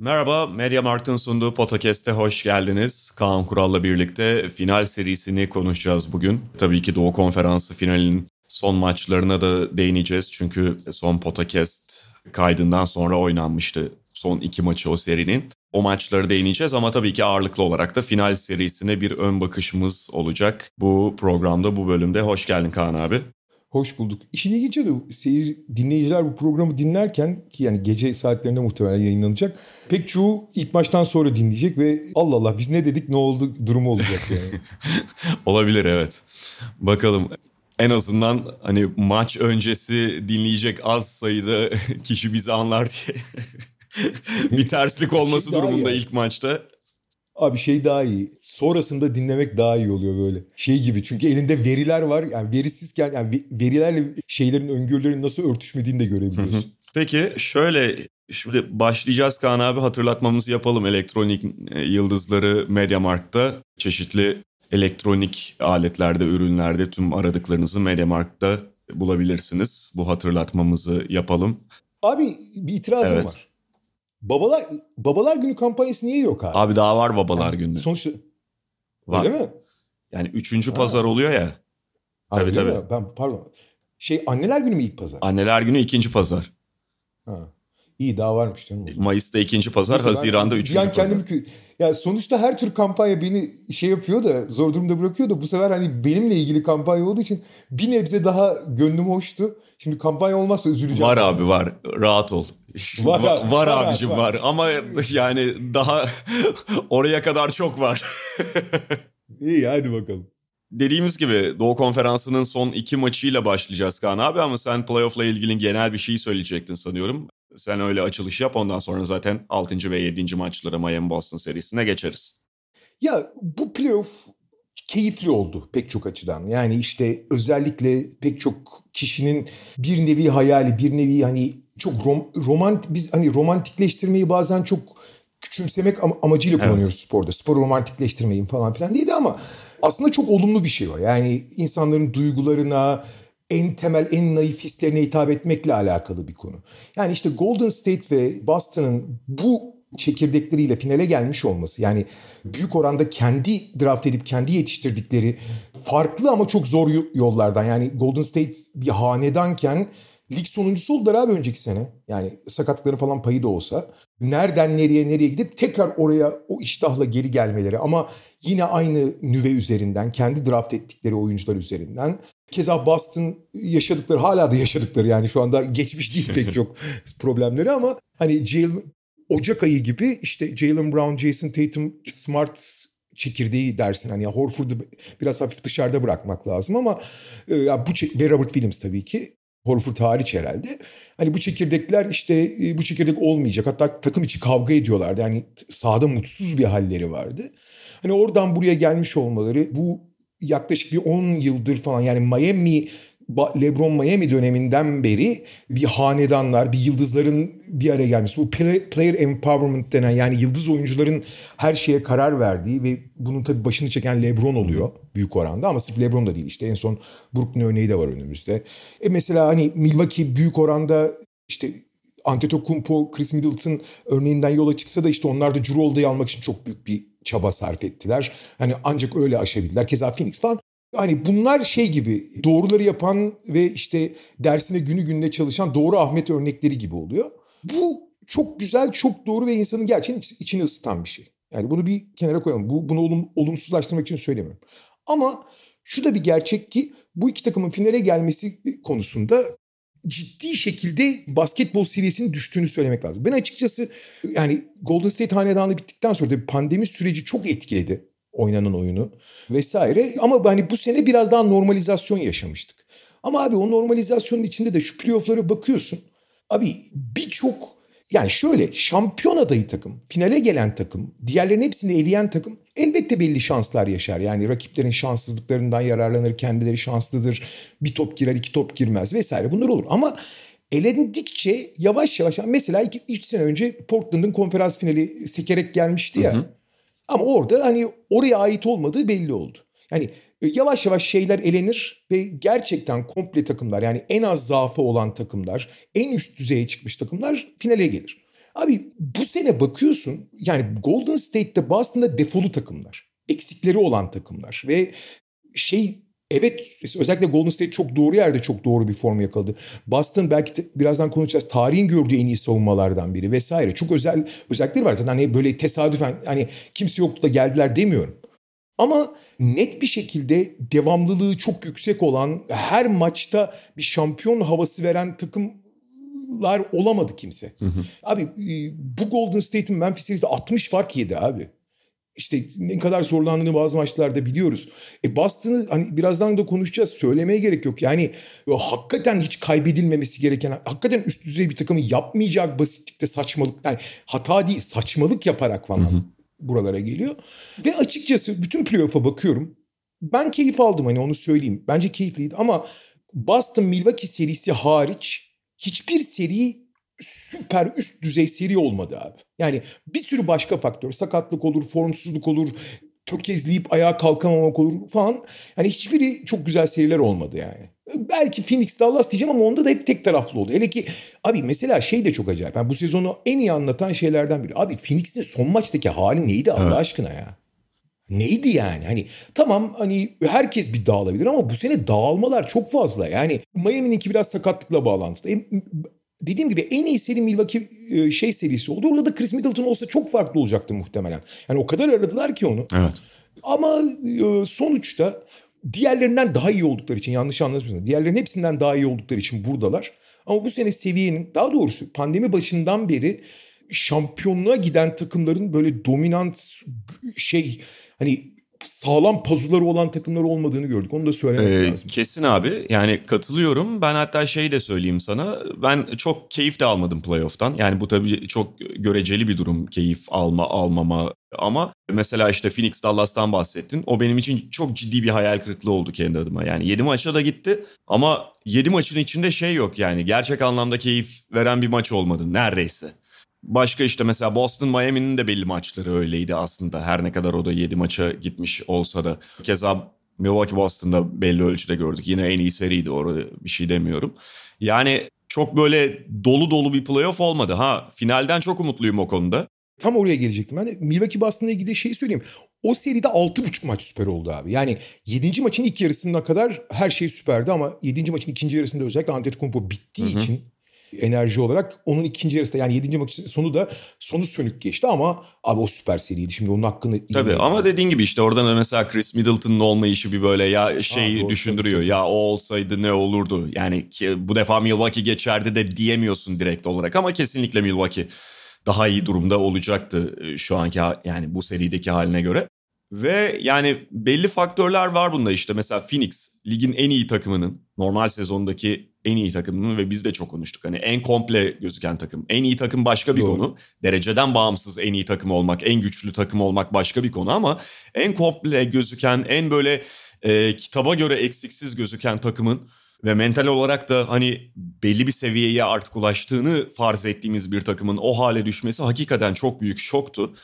Merhaba, Media Markt'ın sunduğu podcast'e hoş geldiniz. Kaan Kural'la birlikte final serisini konuşacağız bugün. Tabii ki Doğu Konferansı finalinin son maçlarına da değineceğiz. Çünkü son podcast kaydından sonra oynanmıştı son iki maçı o serinin. O maçları değineceğiz ama tabii ki ağırlıklı olarak da final serisine bir ön bakışımız olacak. Bu programda, bu bölümde hoş geldin Kaan abi. Hoş bulduk. İşin ilginci de seyir, dinleyiciler bu programı dinlerken ki yani gece saatlerinde muhtemelen yayınlanacak. Pek çoğu ilk maçtan sonra dinleyecek ve Allah Allah biz ne dedik ne oldu durumu olacak yani. Olabilir evet. Bakalım en azından hani maç öncesi dinleyecek az sayıda kişi bizi anlar diye bir terslik olması Şey durumunda iyi. ilk maçta. Abi şey daha iyi. Sonrasında dinlemek daha iyi oluyor böyle. Şey gibi çünkü elinde veriler var. Yani verisizken yani ve- verilerle şeylerin öngörülerin nasıl örtüşmediğini de görebiliyorsun. Peki şöyle şimdi başlayacağız Kaan abi hatırlatmamızı yapalım. Elektronik e, yıldızları Mediamarkt'ta çeşitli elektronik aletlerde, ürünlerde tüm aradıklarınızı Mediamarkt'ta bulabilirsiniz. Bu hatırlatmamızı yapalım. Abi bir itirazım Evet. var. Babalar Babalar Günü kampanyası niye yok abi? Abi daha var babalar Yani günü. Sonuçta Var. öyle mi? Yani üçüncü pazar oluyor ya. Ha, Tabii, öyle tabii. mi? Ben pardon. Şey anneler günü mü ilk pazar? Anneler günü ikinci pazar. Ha. İyi daha varmış canım. Mayıs'ta ikinci pazar, ben Haziran'da bir üçüncü an pazar. kendimi kö- ya sonuçta her tür kampanya beni şey yapıyor da zor durumda bırakıyor da bu sefer hani benimle ilgili kampanya olduğu için bir nebze daha gönlüm hoştu. Şimdi kampanya olmazsa üzüleceğim. Var abi var. Rahat ol. Var Var, var, var abi, abicim var. var. Ama yani daha oraya kadar çok var. İyi hadi bakalım. Dediğimiz gibi Doğu Konferansı'nın son iki maçıyla başlayacağız Kaan abi ama sen playoff'la ilgili genel bir şey söyleyecektin sanıyorum. Sen öyle açılış yap ondan sonra zaten 6. ve 7. maçlara Miami Boston serisine geçeriz. Ya bu playoff keyifli oldu pek çok açıdan. Yani işte özellikle pek çok kişinin bir nevi hayali, bir nevi hani çok rom, romant biz hani romantikleştirmeyi bazen çok küçümsemek am- amacıyla Evet. kullanıyoruz sporda. Sporu romantikleştirmeyin falan filan değil de ama aslında çok olumlu bir şey o. Yani insanların duygularına, en temel, en naif hislerine hitap etmekle alakalı bir konu. Yani işte Golden State ve Boston'ın bu çekirdekleriyle finale gelmiş olması yani büyük oranda kendi draft edip kendi yetiştirdikleri farklı ama çok zor yo- yollardan yani Golden State bir hanedanken lig sonuncusu oldular abi önceki sene. Yani sakatlıkları falan payı da olsa. Nereden nereye nereye gidip tekrar oraya o iştahla geri gelmeleri ama yine aynı nüve üzerinden kendi draft ettikleri oyuncular üzerinden. Keza Boston yaşadıkları hala da yaşadıkları yani şu anda geçmiş değil pek çok problemleri ama hani Jalen Ocak ayı gibi işte Jalen Brown, Jason Tatum, Smart çekirdeği dersin. Hani Horford'u biraz hafif dışarıda bırakmak lazım ama e, ya bu ve Robert Williams tabii ki Horford hariç herhalde. Hani bu çekirdekler işte e, bu çekirdek olmayacak. Hatta takım içi kavga ediyorlardı. Yani sahada mutsuz bir halleri vardı. Hani oradan buraya gelmiş olmaları bu yaklaşık bir 10 yıldır falan yani Miami LeBron Miami döneminden beri bir hanedanlar, bir yıldızların bir araya gelmesi. Bu play- player empowerment denen yani yıldız oyuncuların her şeye karar verdiği ve bunun tabii başını çeken LeBron oluyor büyük oranda ama sırf LeBron da değil işte en son Brooklyn örneği de var önümüzde. E mesela hani Milwaukee büyük oranda işte Antetokounmpo, Chris Middleton örneğinden yola çıksa da işte onlar da Drew almak için çok büyük bir çaba sarf ettiler. Hani ancak öyle aşabildiler. Keza Phoenix falan. Hani bunlar şey gibi doğruları yapan ve işte dersine günü gününe çalışan doğru Ahmet örnekleri gibi oluyor. Bu çok güzel, çok doğru ve insanın gerçekten iç- içini ısıtan bir şey. Yani bunu bir kenara koyalım. Bu, bunu olum, olumsuzlaştırmak için söylemiyorum. Ama şu da bir gerçek ki bu iki takımın finale gelmesi konusunda ciddi şekilde basketbol seviyesinin düştüğünü söylemek lazım. Ben açıkçası yani Golden State hanedanı bittikten sonra da pandemi süreci çok etkiledi oynanan oyunu vesaire. Ama hani bu sene biraz daha normalizasyon yaşamıştık. Ama abi o normalizasyonun içinde de şu playoff'lara bakıyorsun. Abi birçok yani şöyle şampiyon adayı takım, finale gelen takım, diğerlerinin hepsini eleyen takım elbette belli şanslar yaşar. Yani rakiplerin şanssızlıklarından yararlanır, kendileri şanslıdır. Bir top girer, iki top girmez vesaire bunlar olur. Ama elendikçe yavaş yavaş mesela 3 sene önce Portland'ın konferans finali sekerek gelmişti ya. Hı hı. Ama orada hani oraya ait olmadığı belli oldu. Yani e, yavaş yavaş şeyler elenir ve gerçekten komple takımlar yani en az zaafı olan takımlar, en üst düzeye çıkmış takımlar finale gelir. Abi bu sene bakıyorsun yani Golden State'de Boston'da defolu takımlar. Eksikleri olan takımlar ve şey evet özellikle Golden State çok doğru yerde çok doğru bir form yakaladı. Boston belki birazdan konuşacağız. Tarihin gördüğü en iyi savunmalardan biri vesaire. Çok özel özellikleri var zaten hani böyle tesadüfen hani kimse yoktu da geldiler demiyorum. Ama net bir şekilde devamlılığı çok yüksek olan her maçta bir şampiyon havası veren takımlar olamadı kimse. Hı hı. Abi e, bu Golden State'in Memphis serisinde 60 fark yedi abi. İşte ne kadar zorlandığını bazı maçlarda biliyoruz. E Boston'ı hani birazdan da konuşacağız. Söylemeye gerek yok. Yani hakikaten hiç kaybedilmemesi gereken, hakikaten üst düzey bir takımı yapmayacak basitlikte saçmalık. Yani hata değil, saçmalık yaparak falan. Hı hı buralara geliyor. Ve açıkçası bütün playoff'a bakıyorum. Ben keyif aldım hani onu söyleyeyim. Bence keyifliydi ama Boston Milwaukee serisi hariç hiçbir seri süper üst düzey seri olmadı abi. Yani bir sürü başka faktör. Sakatlık olur, formsuzluk olur, tökezleyip ayağa kalkamamak olur falan. Yani hiçbiri çok güzel seriler olmadı yani. Belki Phoenix Dallas diyeceğim ama onda da hep tek taraflı oldu. Hele ki abi mesela şey de çok acayip. Yani bu sezonu en iyi anlatan şeylerden biri. Abi Phoenix'in son maçtaki hali neydi Allah evet. aşkına ya? Neydi yani? Hani tamam hani herkes bir dağılabilir ama bu sene dağılmalar çok fazla. Yani Miami'ninki biraz sakatlıkla bağlantılı. E, dediğim gibi en iyi seri Milwaukee e, şey serisi oldu. Orada da Chris Middleton olsa çok farklı olacaktı muhtemelen. Yani o kadar aradılar ki onu. Evet. Ama e, sonuçta diğerlerinden daha iyi oldukları için yanlış anlaşılmasın. Diğerlerin hepsinden daha iyi oldukları için buradalar. Ama bu sene seviyenin daha doğrusu pandemi başından beri şampiyonluğa giden takımların böyle dominant şey hani sağlam pazuları olan takımlar olmadığını gördük. Onu da söylemek ee, lazım. Kesin abi. Yani katılıyorum. Ben hatta şey de söyleyeyim sana. Ben çok keyif de almadım playoff'tan. Yani bu tabii çok göreceli bir durum. Keyif alma almama. Ama mesela işte Phoenix Dallas'tan bahsettin. O benim için çok ciddi bir hayal kırıklığı oldu kendi adıma. Yani 7 maça da gitti ama 7 maçın içinde şey yok yani. Gerçek anlamda keyif veren bir maç olmadı neredeyse. Başka işte mesela Boston Miami'nin de belli maçları öyleydi aslında. Her ne kadar o da 7 maça gitmiş olsa da. Keza Milwaukee Boston'da belli ölçüde gördük. Yine en iyi seriydi orada bir şey demiyorum. Yani çok böyle dolu dolu bir playoff olmadı. Ha finalden çok umutluyum o konuda. Tam oraya gelecektim. Ben de Milwaukee Boston'la ilgili şey söyleyeyim. O seride 6,5 maç süper oldu abi. Yani 7. maçın ilk yarısına kadar her şey süperdi ama 7. maçın ikinci yarısında özellikle Antetokounmpo bittiği Hı-hı. için enerji olarak onun ikinci yarısında yani yedinci maç sonu da sonu sönük geçti ama abi o süper seriydi. Şimdi onun hakkını Tabii ama yani. dediğin gibi işte oradan da mesela Chris Middleton'ın olmayışı bir böyle ya şey ha, düşündürüyor. Tabii. Ya o olsaydı ne olurdu? Yani ki bu defa Milwaukee geçerdi de diyemiyorsun direkt olarak ama kesinlikle Milwaukee daha iyi durumda olacaktı e, şu anki yani bu serideki haline göre. Ve yani belli faktörler var bunda işte mesela Phoenix ligin en iyi takımının normal sezondaki en iyi takımının ve biz de çok konuştuk. Hani en komple gözüken takım. En iyi takım başka bir Doğru. konu. Dereceden bağımsız en iyi takım olmak, en güçlü takım olmak başka bir konu ama en komple gözüken, en böyle e, kitaba göre eksiksiz gözüken takımın ve mental olarak da hani belli bir seviyeye artık ulaştığını farz ettiğimiz bir takımın o hale düşmesi hakikaten çok büyük şoktu.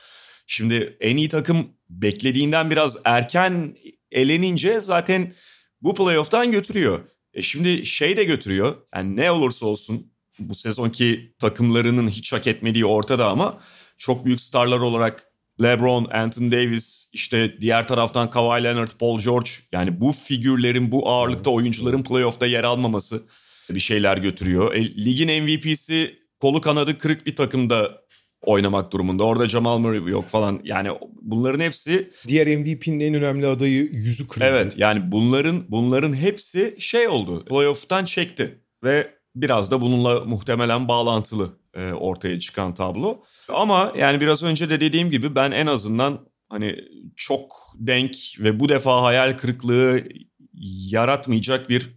Şimdi en iyi takım beklediğinden biraz erken elenince zaten bu playoff'tan götürüyor. E şimdi şey de götürüyor. Yani ne olursa olsun bu sezonki takımlarının hiç hak etmediği ortada ama çok büyük starlar olarak LeBron, Anthony Davis, işte diğer taraftan Kawhi Leonard, Paul George yani bu figürlerin, bu ağırlıkta oyuncuların playoff'ta yer almaması bir şeyler götürüyor. E, ligin MVP'si kolu kanadı kırık bir takımda oynamak durumunda. Orada Jamal Murray yok falan. Yani bunların hepsi diğer MVP'nin en önemli adayı yüzü kırıldı. Evet yani bunların bunların hepsi şey oldu. Playoff'tan çekti ve biraz da bununla muhtemelen bağlantılı e, ortaya çıkan tablo. Ama yani biraz önce de dediğim gibi ben en azından hani çok denk ve bu defa hayal kırıklığı yaratmayacak bir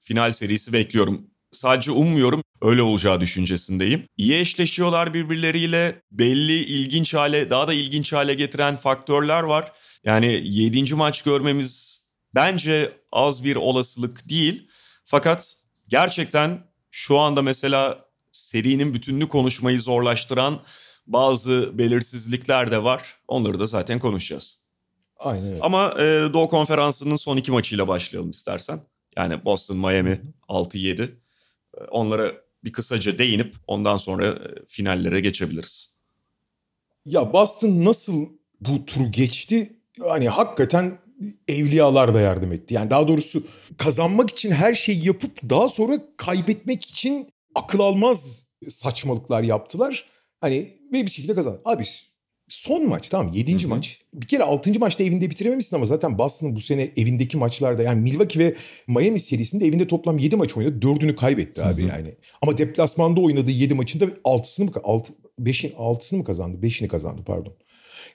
final serisi bekliyorum. Sadece ummuyorum öyle olacağı düşüncesindeyim. İyi eşleşiyorlar birbirleriyle. Belli ilginç hale, daha da ilginç hale getiren faktörler var. Yani 7. maç görmemiz bence az bir olasılık değil. Fakat gerçekten şu anda mesela serinin bütününü konuşmayı zorlaştıran bazı belirsizlikler de var. Onları da zaten konuşacağız. Aynen öyle. Ama e, Doğu Konferansı'nın son iki maçıyla başlayalım istersen. Yani Boston, Miami 6-7. E, onlara bir kısaca değinip ondan sonra e, finallere geçebiliriz. Ya Boston nasıl bu turu geçti? Hani hakikaten evliyalar da yardım etti. Yani daha doğrusu kazanmak için her şeyi yapıp daha sonra kaybetmek için akıl almaz saçmalıklar yaptılar. Hani ve bir şekilde kazandı. Abi son maç tamam yedinci maç. Bir kere altıncı maçta evinde bitirememişsin ama zaten Boston'ın bu sene evindeki maçlarda yani Milwaukee ve Miami serisinde evinde toplam yedi maç oynadı. Dördünü kaybetti abi yani. Ama deplasmanda oynadığı yedi maçında altısını mı, altı, beşin, altısını mı kazandı? Beşini kazandı pardon.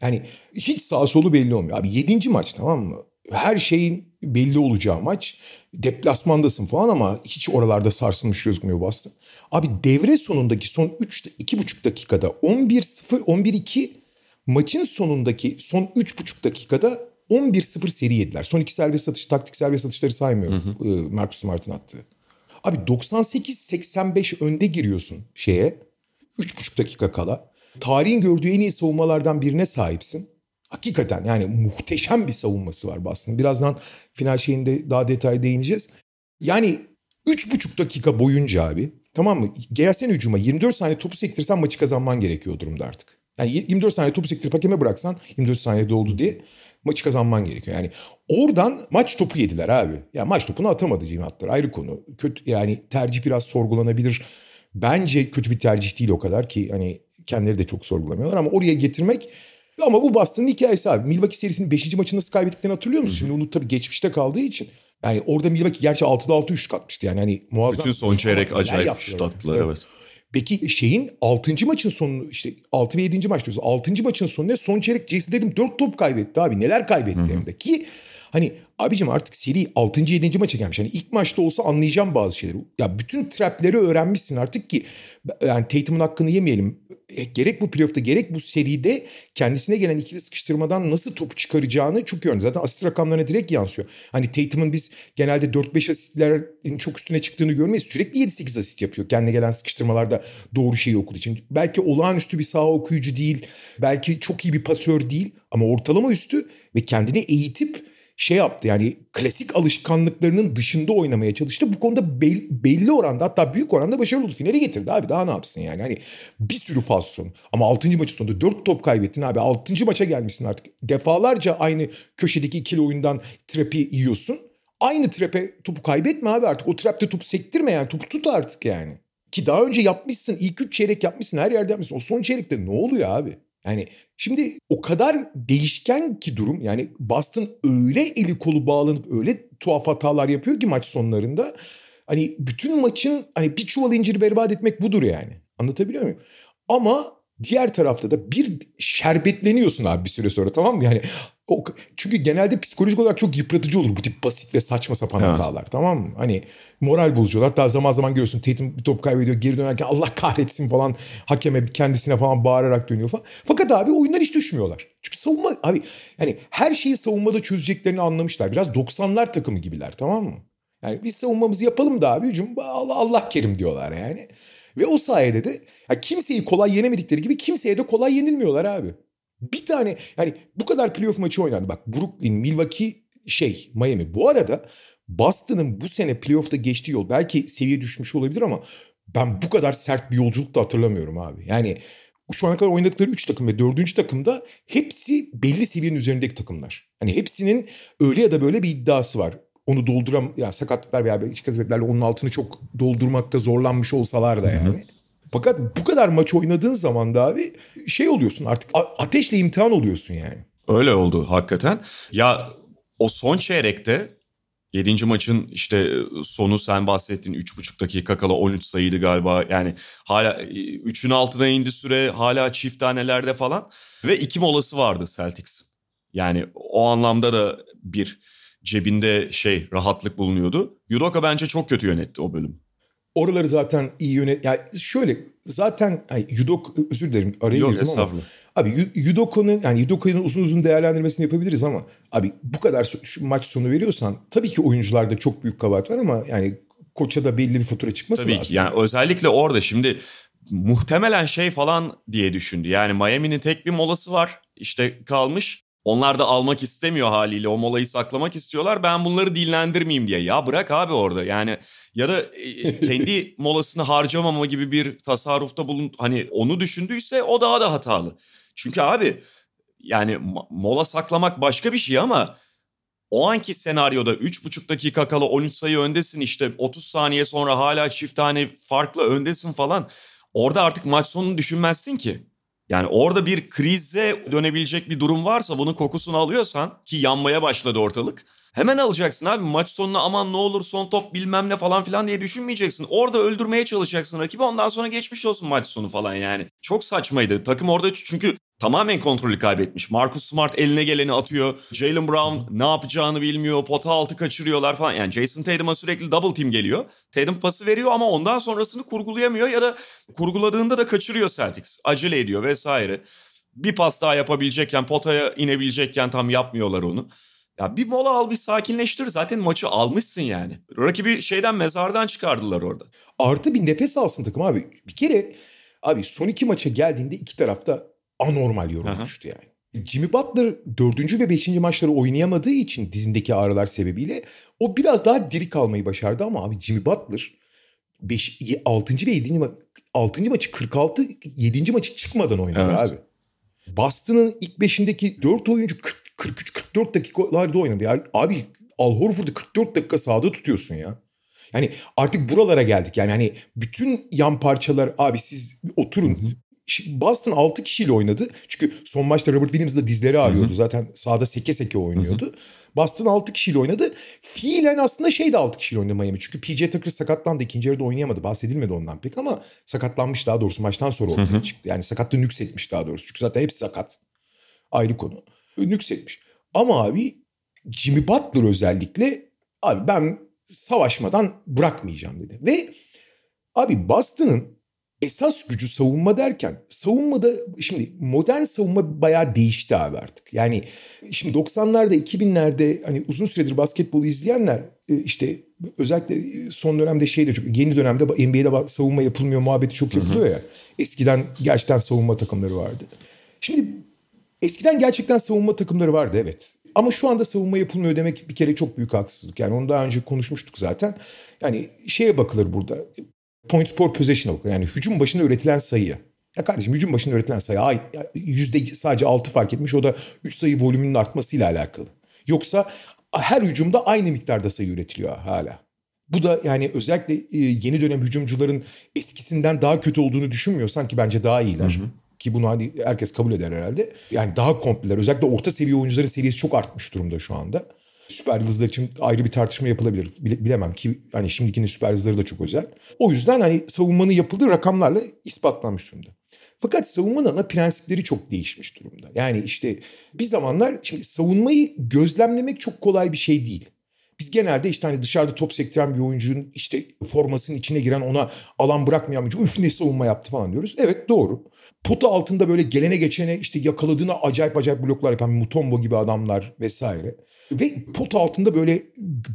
Yani hiç sağ solu belli olmuyor. Abi yedinci maç tamam mı? Her şeyin belli olacağı maç. Deplasmandasın falan ama hiç oralarda sarsılmış gözükmüyor Boston. Abi devre sonundaki son 3 2,5 dakikada 11-0 11-2 maçın sonundaki son 3,5 dakikada 11-0 seri yediler. Son iki serbest atış, taktik serbest atışları saymıyorum. Hı hı. Marcus Smart'ın attığı. Abi 98-85 önde giriyorsun şeye. 3,5 dakika kala. Tarihin gördüğü en iyi savunmalardan birine sahipsin. Hakikaten yani muhteşem bir savunması var Boston'ın. Birazdan final şeyinde daha detay değineceğiz. Yani 3,5 dakika boyunca abi tamam mı? Gelsen hücuma 24 saniye topu sektirsen maçı kazanman gerekiyor durumda artık. Yani 24 saniye topu sektirip hakeme bıraksan 24 saniyede oldu diye maçı kazanman gerekiyor. Yani oradan maç topu yediler abi. Ya yani maç topunu atamadı Cimatlar ayrı konu. Kötü yani tercih biraz sorgulanabilir. Bence kötü bir tercih değil o kadar ki hani kendileri de çok sorgulamıyorlar ama oraya getirmek ama bu Boston'ın hikayesi abi. Milwaukee serisinin 5. maçını nasıl kaybettiklerini hatırlıyor musun? Şimdi onu tabii geçmişte kaldığı için. Yani orada Milwaukee gerçi 6'da 6 üçlük atmıştı yani hani muazzam. Bütün son çeyrek acayip şut attılar evet. evet. Peki şeyin 6. maçın sonu işte 6 ve 7. maç diyoruz. 6. maçın sonu ne? Son çeyrek Jason dedim 4 top kaybetti abi. Neler kaybetti hem de ki hani abicim artık seri 6. 7. maça gelmiş. Hani ilk maçta olsa anlayacağım bazı şeyleri. Ya bütün trapleri öğrenmişsin artık ki yani Tatum'un hakkını yemeyelim. E, gerek bu playoff'ta gerek bu seride kendisine gelen ikili sıkıştırmadan nasıl topu çıkaracağını çok iyi Zaten asist rakamlarına direkt yansıyor. Hani Tatum'un biz genelde 4-5 asistlerin çok üstüne çıktığını görmeyiz. Sürekli 7-8 asist yapıyor. Kendine gelen sıkıştırmalarda doğru şeyi okuduğu için. Belki olağanüstü bir sağ okuyucu değil. Belki çok iyi bir pasör değil. Ama ortalama üstü ve kendini eğitip şey yaptı yani klasik alışkanlıklarının dışında oynamaya çalıştı. Bu konuda bel, belli oranda hatta büyük oranda başarılı oldu. Finale getirdi abi daha ne yapsın yani. Hani bir sürü faz sonu. Ama 6. maçın sonunda 4 top kaybettin abi. 6. maça gelmişsin artık. Defalarca aynı köşedeki ikili oyundan trapi yiyorsun. Aynı trepe topu kaybetme abi artık. O trapte topu sektirme yani. Topu tut artık yani. Ki daha önce yapmışsın. ilk üç çeyrek yapmışsın. Her yerde yapmışsın. O son çeyrekte ne oluyor abi? Yani şimdi o kadar değişken ki durum yani Boston öyle eli kolu bağlanıp öyle tuhaf hatalar yapıyor ki maç sonlarında. Hani bütün maçın hani bir çuval inciri berbat etmek budur yani. Anlatabiliyor muyum? Ama diğer tarafta da bir şerbetleniyorsun abi bir süre sonra tamam mı? Yani o, çünkü genelde psikolojik olarak çok yıpratıcı olur bu tip basit ve saçma sapan evet. hatalar tamam mı? Hani moral bozucu. Hatta zaman zaman görüyorsun Tatum bir top kaybediyor geri dönerken Allah kahretsin falan hakeme kendisine falan bağırarak dönüyor falan. Fakat abi oyunlar hiç düşmüyorlar. Çünkü savunma abi yani her şeyi savunmada çözeceklerini anlamışlar. Biraz 90'lar takımı gibiler tamam mı? Yani biz savunmamızı yapalım da abi hücum Allah, Allah kerim diyorlar yani. Ve o sayede de ya kimseyi kolay yenemedikleri gibi kimseye de kolay yenilmiyorlar abi. Bir tane yani bu kadar playoff maçı oynandı. Bak Brooklyn, Milwaukee, şey Miami. Bu arada Boston'ın bu sene playoff'ta geçtiği yol belki seviye düşmüş olabilir ama ben bu kadar sert bir yolculuk da hatırlamıyorum abi. Yani şu ana kadar oynadıkları 3 takım ve 4. takımda hepsi belli seviyenin üzerindeki takımlar. Hani hepsinin öyle ya da böyle bir iddiası var. Onu dolduram ya sakatlıklar veya iç sebeplerle onun altını çok doldurmakta zorlanmış olsalar da yani. Hı hı. Fakat bu kadar maç oynadığın zaman da abi şey oluyorsun artık ateşle imtihan oluyorsun yani. Öyle oldu hakikaten. Ya o son çeyrekte 7. maçın işte sonu sen bahsettin 3,5 dakika kala 13 sayıydı galiba. Yani hala 3'ün altına indi süre hala çift tanelerde falan. Ve iki molası vardı Celtics'in. Yani o anlamda da bir cebinde şey rahatlık bulunuyordu. Yudoka bence çok kötü yönetti o bölüm. Oraları zaten iyi yönet... Yani şöyle zaten yani Yudok özür dilerim araya Yok, girdim ama. Abi Yudoko'nun yani Yudoko'nun uzun uzun değerlendirmesini yapabiliriz ama abi bu kadar şu maç sonu veriyorsan tabii ki oyuncularda çok büyük kabahat var ama yani koça da belli bir fatura çıkması Tabii lazım. ki yani özellikle orada şimdi muhtemelen şey falan diye düşündü. Yani Miami'nin tek bir molası var işte kalmış. Onlar da almak istemiyor haliyle o molayı saklamak istiyorlar. Ben bunları dinlendirmeyeyim diye. Ya bırak abi orada yani ya da e, kendi molasını harcamama gibi bir tasarrufta bulun hani onu düşündüyse o daha da hatalı. Çünkü abi yani mola saklamak başka bir şey ama o anki senaryoda 3,5 dakika kala 13 sayı öndesin işte 30 saniye sonra hala çift tane farklı öndesin falan. Orada artık maç sonunu düşünmezsin ki. Yani orada bir krize dönebilecek bir durum varsa bunun kokusunu alıyorsan ki yanmaya başladı ortalık. Hemen alacaksın abi maç sonuna aman ne olur son top bilmem ne falan filan diye düşünmeyeceksin. Orada öldürmeye çalışacaksın rakibi ondan sonra geçmiş olsun maç sonu falan yani. Çok saçmaydı. Takım orada çünkü tamamen kontrolü kaybetmiş. Marcus Smart eline geleni atıyor. Jalen Brown ne yapacağını bilmiyor. Pota altı kaçırıyorlar falan. Yani Jason Tatum'a sürekli double team geliyor. Tatum pası veriyor ama ondan sonrasını kurgulayamıyor ya da kurguladığında da kaçırıyor Celtics. Acele ediyor vesaire. Bir pas daha yapabilecekken, potaya inebilecekken tam yapmıyorlar onu. Ya bir mola al bir sakinleştir. Zaten maçı almışsın yani. Rakibi şeyden mezardan çıkardılar orada. Artı bir nefes alsın takım abi. Bir kere abi son iki maça geldiğinde iki tarafta anormal yorulmuştu yani. Jimmy Butler dördüncü ve beşinci maçları oynayamadığı için dizindeki ağrılar sebebiyle o biraz daha diri kalmayı başardı ama abi Jimmy Butler 5, 6. ve 7. Ma 6. maçı 46, 7. maçı çıkmadan oynadı Evet. abi. Boston'ın ilk beşindeki 4 oyuncu 43-44 dakikalarda oynadı. Ya abi Al Horford'u 44 dakika sahada tutuyorsun ya. Yani artık buralara geldik. Yani hani bütün yan parçalar abi siz oturun. Şimdi Boston 6 kişiyle oynadı. Çünkü son maçta Robert Williams'la dizleri ağrıyordu. Zaten sahada seke seke oynuyordu. Boston 6 kişiyle oynadı. Fiilen aslında şey de 6 kişiyle oynadı Miami. Çünkü PJ Tucker sakatlandı. ikinci yarıda oynayamadı. Bahsedilmedi ondan pek ama sakatlanmış daha doğrusu maçtan sonra ortaya çıktı. Yani sakatlığı nüksetmiş daha doğrusu. Çünkü zaten hepsi sakat. Ayrı konu. Nüksetmiş. Ama abi Jimmy Butler özellikle abi ben savaşmadan bırakmayacağım dedi. Ve abi Boston'ın esas gücü savunma derken savunmada şimdi modern savunma bayağı değişti abi artık. Yani şimdi 90'larda 2000'lerde hani uzun süredir basketbolu izleyenler e, işte özellikle son dönemde şeyde çok yeni dönemde NBA'de savunma yapılmıyor muhabbeti çok yapılıyor ya. Eskiden gerçekten savunma takımları vardı. Şimdi eskiden gerçekten savunma takımları vardı evet. Ama şu anda savunma yapılmıyor demek bir kere çok büyük haksızlık. Yani onu daha önce konuşmuştuk zaten. Yani şeye bakılır burada. Points per possession'a bakılır. Yani hücum başına üretilen sayıya. Ya kardeşim hücum başına üretilen sayı ay, yüzde sadece 6 fark etmiş. O da 3 sayı volümünün artmasıyla alakalı. Yoksa her hücumda aynı miktarda sayı üretiliyor hala. Bu da yani özellikle e, yeni dönem hücumcuların eskisinden daha kötü olduğunu düşünmüyorsan ki bence daha iyiler. Hı hı. Ki bunu hani herkes kabul eder herhalde. Yani daha kompleler. Özellikle orta seviye oyuncuların seviyesi çok artmış durumda şu anda. Süper yıldızlar için ayrı bir tartışma yapılabilir. Bile, bilemem ki hani şimdikinin süper yıldızları da çok özel. O yüzden hani savunmanın yapıldığı rakamlarla ispatlanmış durumda. Fakat savunmanın ana prensipleri çok değişmiş durumda. Yani işte bir zamanlar şimdi savunmayı gözlemlemek çok kolay bir şey değil. Biz genelde işte hani dışarıda top sektiren bir oyuncunun işte formasının içine giren ona alan bırakmayan bir üf ne savunma yaptı falan diyoruz. Evet doğru. Pota altında böyle gelene geçene işte yakaladığına acayip acayip bloklar yapan Mutombo gibi adamlar vesaire. Ve pota altında böyle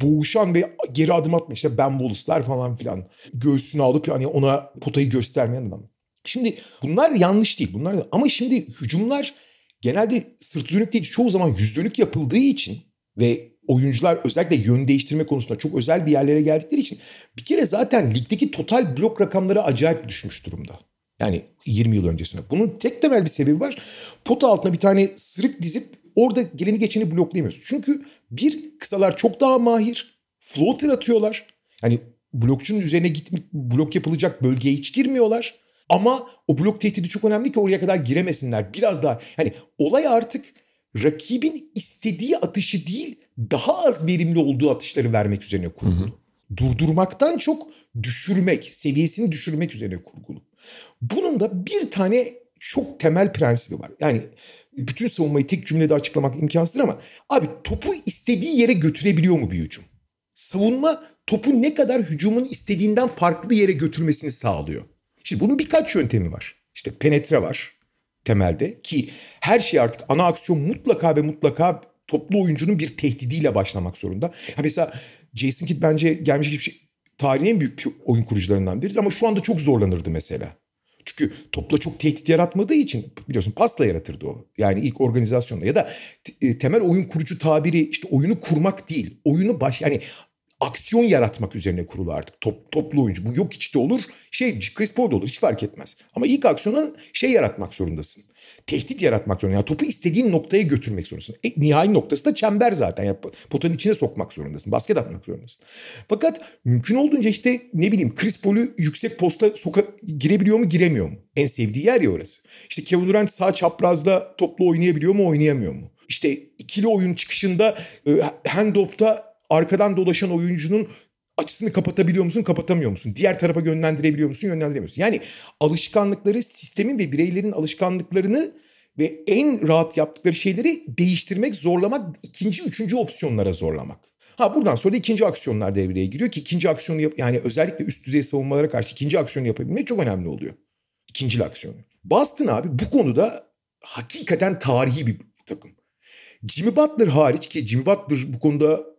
boğuşan ve geri adım atma işte Ben Wallace'lar falan filan. Göğsünü alıp hani ona potayı göstermeyen adam. Şimdi bunlar yanlış değil. Bunlar ama şimdi hücumlar genelde sırt dönük değil çoğu zaman yüz dönük yapıldığı için ve oyuncular özellikle yön değiştirme konusunda çok özel bir yerlere geldikleri için bir kere zaten ligdeki total blok rakamları acayip düşmüş durumda. Yani 20 yıl öncesine. Bunun tek temel bir sebebi var. Pota altına bir tane sırık dizip orada geleni geçeni bloklayamıyorsun. Çünkü bir kısalar çok daha mahir. Floater atıyorlar. Yani blokçunun üzerine gitmek blok yapılacak bölgeye hiç girmiyorlar. Ama o blok tehdidi çok önemli ki oraya kadar giremesinler. Biraz daha hani olay artık rakibin istediği atışı değil daha az verimli olduğu atışları vermek üzerine kurgulu. Hı hı. Durdurmaktan çok düşürmek, seviyesini düşürmek üzerine kurgulu. Bunun da bir tane çok temel prensibi var. Yani bütün savunmayı tek cümlede açıklamak imkansız ama abi topu istediği yere götürebiliyor mu bir hücum? savunma topu ne kadar hücumun istediğinden farklı yere götürmesini sağlıyor. Şimdi bunun birkaç yöntemi var. İşte penetre var temelde ki her şey artık ana aksiyon mutlaka ve mutlaka toplu oyuncunun bir tehdidiyle başlamak zorunda. Ha mesela Jason Kidd bence gelmiş şey tarihin en büyük oyun kurucularından biri ama şu anda çok zorlanırdı mesela. Çünkü topla çok tehdit yaratmadığı için biliyorsun pasla yaratırdı o. Yani ilk organizasyonda ya da e, temel oyun kurucu tabiri işte oyunu kurmak değil. Oyunu baş yani aksiyon yaratmak üzerine kurulu artık. Top, toplu oyuncu. Bu yok içte olur. Şey Chris Paul olur. Hiç fark etmez. Ama ilk aksiyonun şey yaratmak zorundasın. Tehdit yaratmak zorundasın. Yani topu istediğin noktaya götürmek zorundasın. E, nihai noktası da çember zaten. Yani potanın içine sokmak zorundasın. Basket atmak zorundasın. Fakat mümkün olduğunca işte ne bileyim Chris Paul'u yüksek posta soka girebiliyor mu giremiyor mu? En sevdiği yer ya orası. İşte Kevin Durant sağ çaprazda toplu oynayabiliyor mu oynayamıyor mu? İşte ikili oyun çıkışında e, handoff'ta arkadan dolaşan oyuncunun açısını kapatabiliyor musun, kapatamıyor musun? Diğer tarafa yönlendirebiliyor musun, yönlendiremiyor musun? Yani alışkanlıkları, sistemin ve bireylerin alışkanlıklarını ve en rahat yaptıkları şeyleri değiştirmek, zorlamak, ikinci, üçüncü opsiyonlara zorlamak. Ha buradan sonra ikinci aksiyonlar devreye giriyor ki ikinci aksiyonu yap yani özellikle üst düzey savunmalara karşı ikinci aksiyonu yapabilmek çok önemli oluyor. İkinci aksiyonu. Boston abi bu konuda hakikaten tarihi bir takım. Jimmy Butler hariç ki Jimmy Butler bu konuda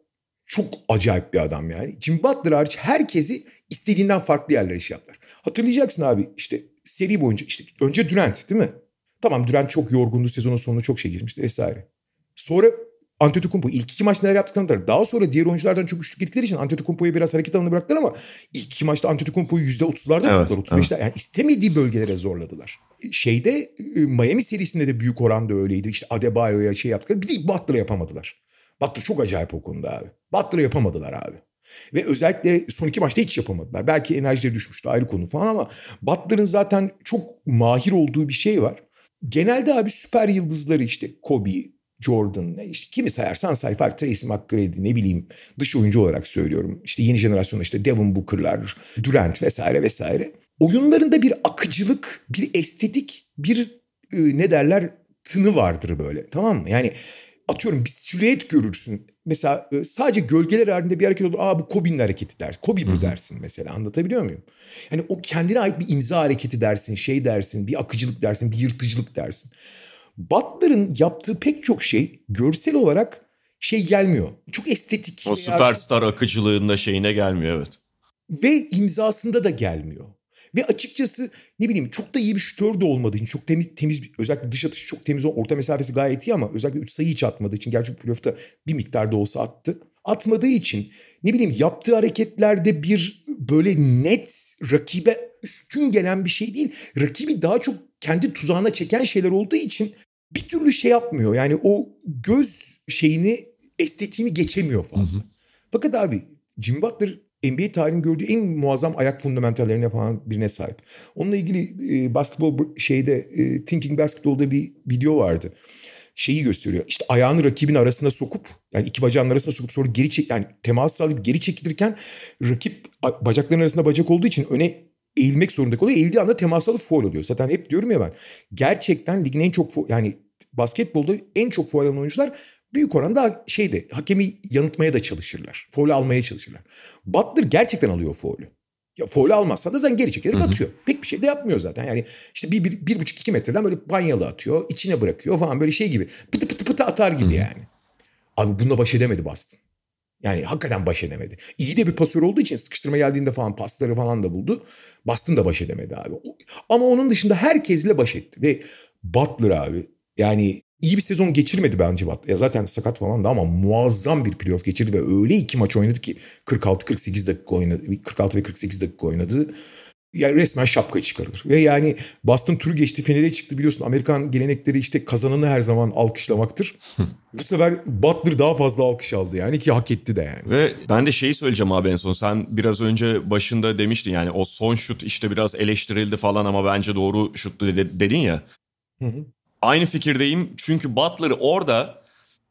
çok acayip bir adam yani. Jim Butler hariç herkesi istediğinden farklı yerlere iş yaptılar. Hatırlayacaksın abi işte seri boyunca işte önce Durant değil mi? Tamam Durant çok yorgundu sezonun sonunda çok şey geçmişti vesaire. Sonra Antetokounmpo ilk iki maç neler yaptıklarını da daha sonra diğer oyunculardan çok güçlük gittikleri için Antetokounmpo'ya biraz hareket alanı bıraktılar ama ilk iki maçta Antetokounmpo'yu %30'larda evet, tuttular 35'ler. Evet. Yani istemediği bölgelere zorladılar. Şeyde e, Miami serisinde de büyük oranda öyleydi. İşte Adebayo'ya şey yaptılar. Bir de Butler'a yapamadılar. Butler çok acayip o konuda abi. Butler'ı yapamadılar abi. Ve özellikle son iki maçta hiç yapamadılar. Belki enerjileri düşmüştü ayrı konu falan ama Butler'ın zaten çok mahir olduğu bir şey var. Genelde abi süper yıldızları işte Kobe, Jordan, işte kimi sayarsan say fark Tracy McGrady ne bileyim dış oyuncu olarak söylüyorum. İşte yeni jenerasyonda işte Devin Booker'lar, Durant vesaire vesaire. Oyunlarında bir akıcılık, bir estetik, bir e, ne derler tını vardır böyle tamam mı? Yani atıyorum bir silüet görürsün. Mesela e, sadece gölgeler halinde bir hareket olur. Aa bu Kobe'nin hareketi dersin. Kobe bu dersin mesela anlatabiliyor muyum? Yani o kendine ait bir imza hareketi dersin, şey dersin, bir akıcılık dersin, bir yırtıcılık dersin. Butler'ın yaptığı pek çok şey görsel olarak şey gelmiyor. Çok estetik. O süperstar akıcılığında şeyine gelmiyor evet. Ve imzasında da gelmiyor. Ve açıkçası ne bileyim çok da iyi bir şütör de olmadığı için çok temiz, temiz özellikle dış atışı çok temiz orta mesafesi gayet iyi ama özellikle 3 sayı hiç atmadığı için gerçi playoff'ta bir miktarda olsa attı. Atmadığı için ne bileyim yaptığı hareketlerde bir böyle net rakibe üstün gelen bir şey değil. Rakibi daha çok kendi tuzağına çeken şeyler olduğu için bir türlü şey yapmıyor. Yani o göz şeyini estetiğini geçemiyor fazla. Hı hı. Fakat abi Jimmy Butler NBA tarihinin gördüğü en muazzam ayak fundamentallerine falan birine sahip. Onunla ilgili e, basketbol şeyde e, Thinking Basketball'da bir video vardı. Şeyi gösteriyor. İşte ayağını rakibin arasına sokup yani iki bacağın arasına sokup sonra geri çek yani temas sağlayıp geri çekilirken rakip bacakların arasında bacak olduğu için öne eğilmek zorunda kalıyor. Eğildiği anda temas alıp foul oluyor. Zaten hep diyorum ya ben. Gerçekten ligin en çok yani basketbolda en çok foul alan oyuncular büyük oranda şeyde hakemi yanıltmaya da çalışırlar. Foul almaya çalışırlar. Butler gerçekten alıyor foul'ü. Ya foul almazsa da zaten geri çekerek atıyor. Pek bir şey de yapmıyor zaten. Yani işte bir, bir, bir buçuk iki metreden böyle banyalı atıyor. içine bırakıyor falan böyle şey gibi. Pıtı pıtı pıtı atar gibi Hı-hı. yani. Abi bununla baş edemedi Boston. Yani hakikaten baş edemedi. İyi de bir pasör olduğu için sıkıştırma geldiğinde falan pasları falan da buldu. Boston da baş edemedi abi. Ama onun dışında herkesle baş etti. Ve Butler abi yani iyi bir sezon geçirmedi bence Bat. Ya zaten sakat falan da ama muazzam bir playoff geçirdi ve öyle iki maç oynadı ki 46-48 dakika oynadı. 46 ve 48 dakika oynadı. Yani resmen şapka çıkarılır. Ve yani Boston turu geçti finale çıktı biliyorsun. Amerikan gelenekleri işte kazananı her zaman alkışlamaktır. Bu sefer Butler daha fazla alkış aldı yani ki hak etti de yani. Ve ben de şeyi söyleyeceğim abi en son. Sen biraz önce başında demiştin yani o son şut işte biraz eleştirildi falan ama bence doğru şuttu dedin ya. Hı hı. Aynı fikirdeyim çünkü Butler orada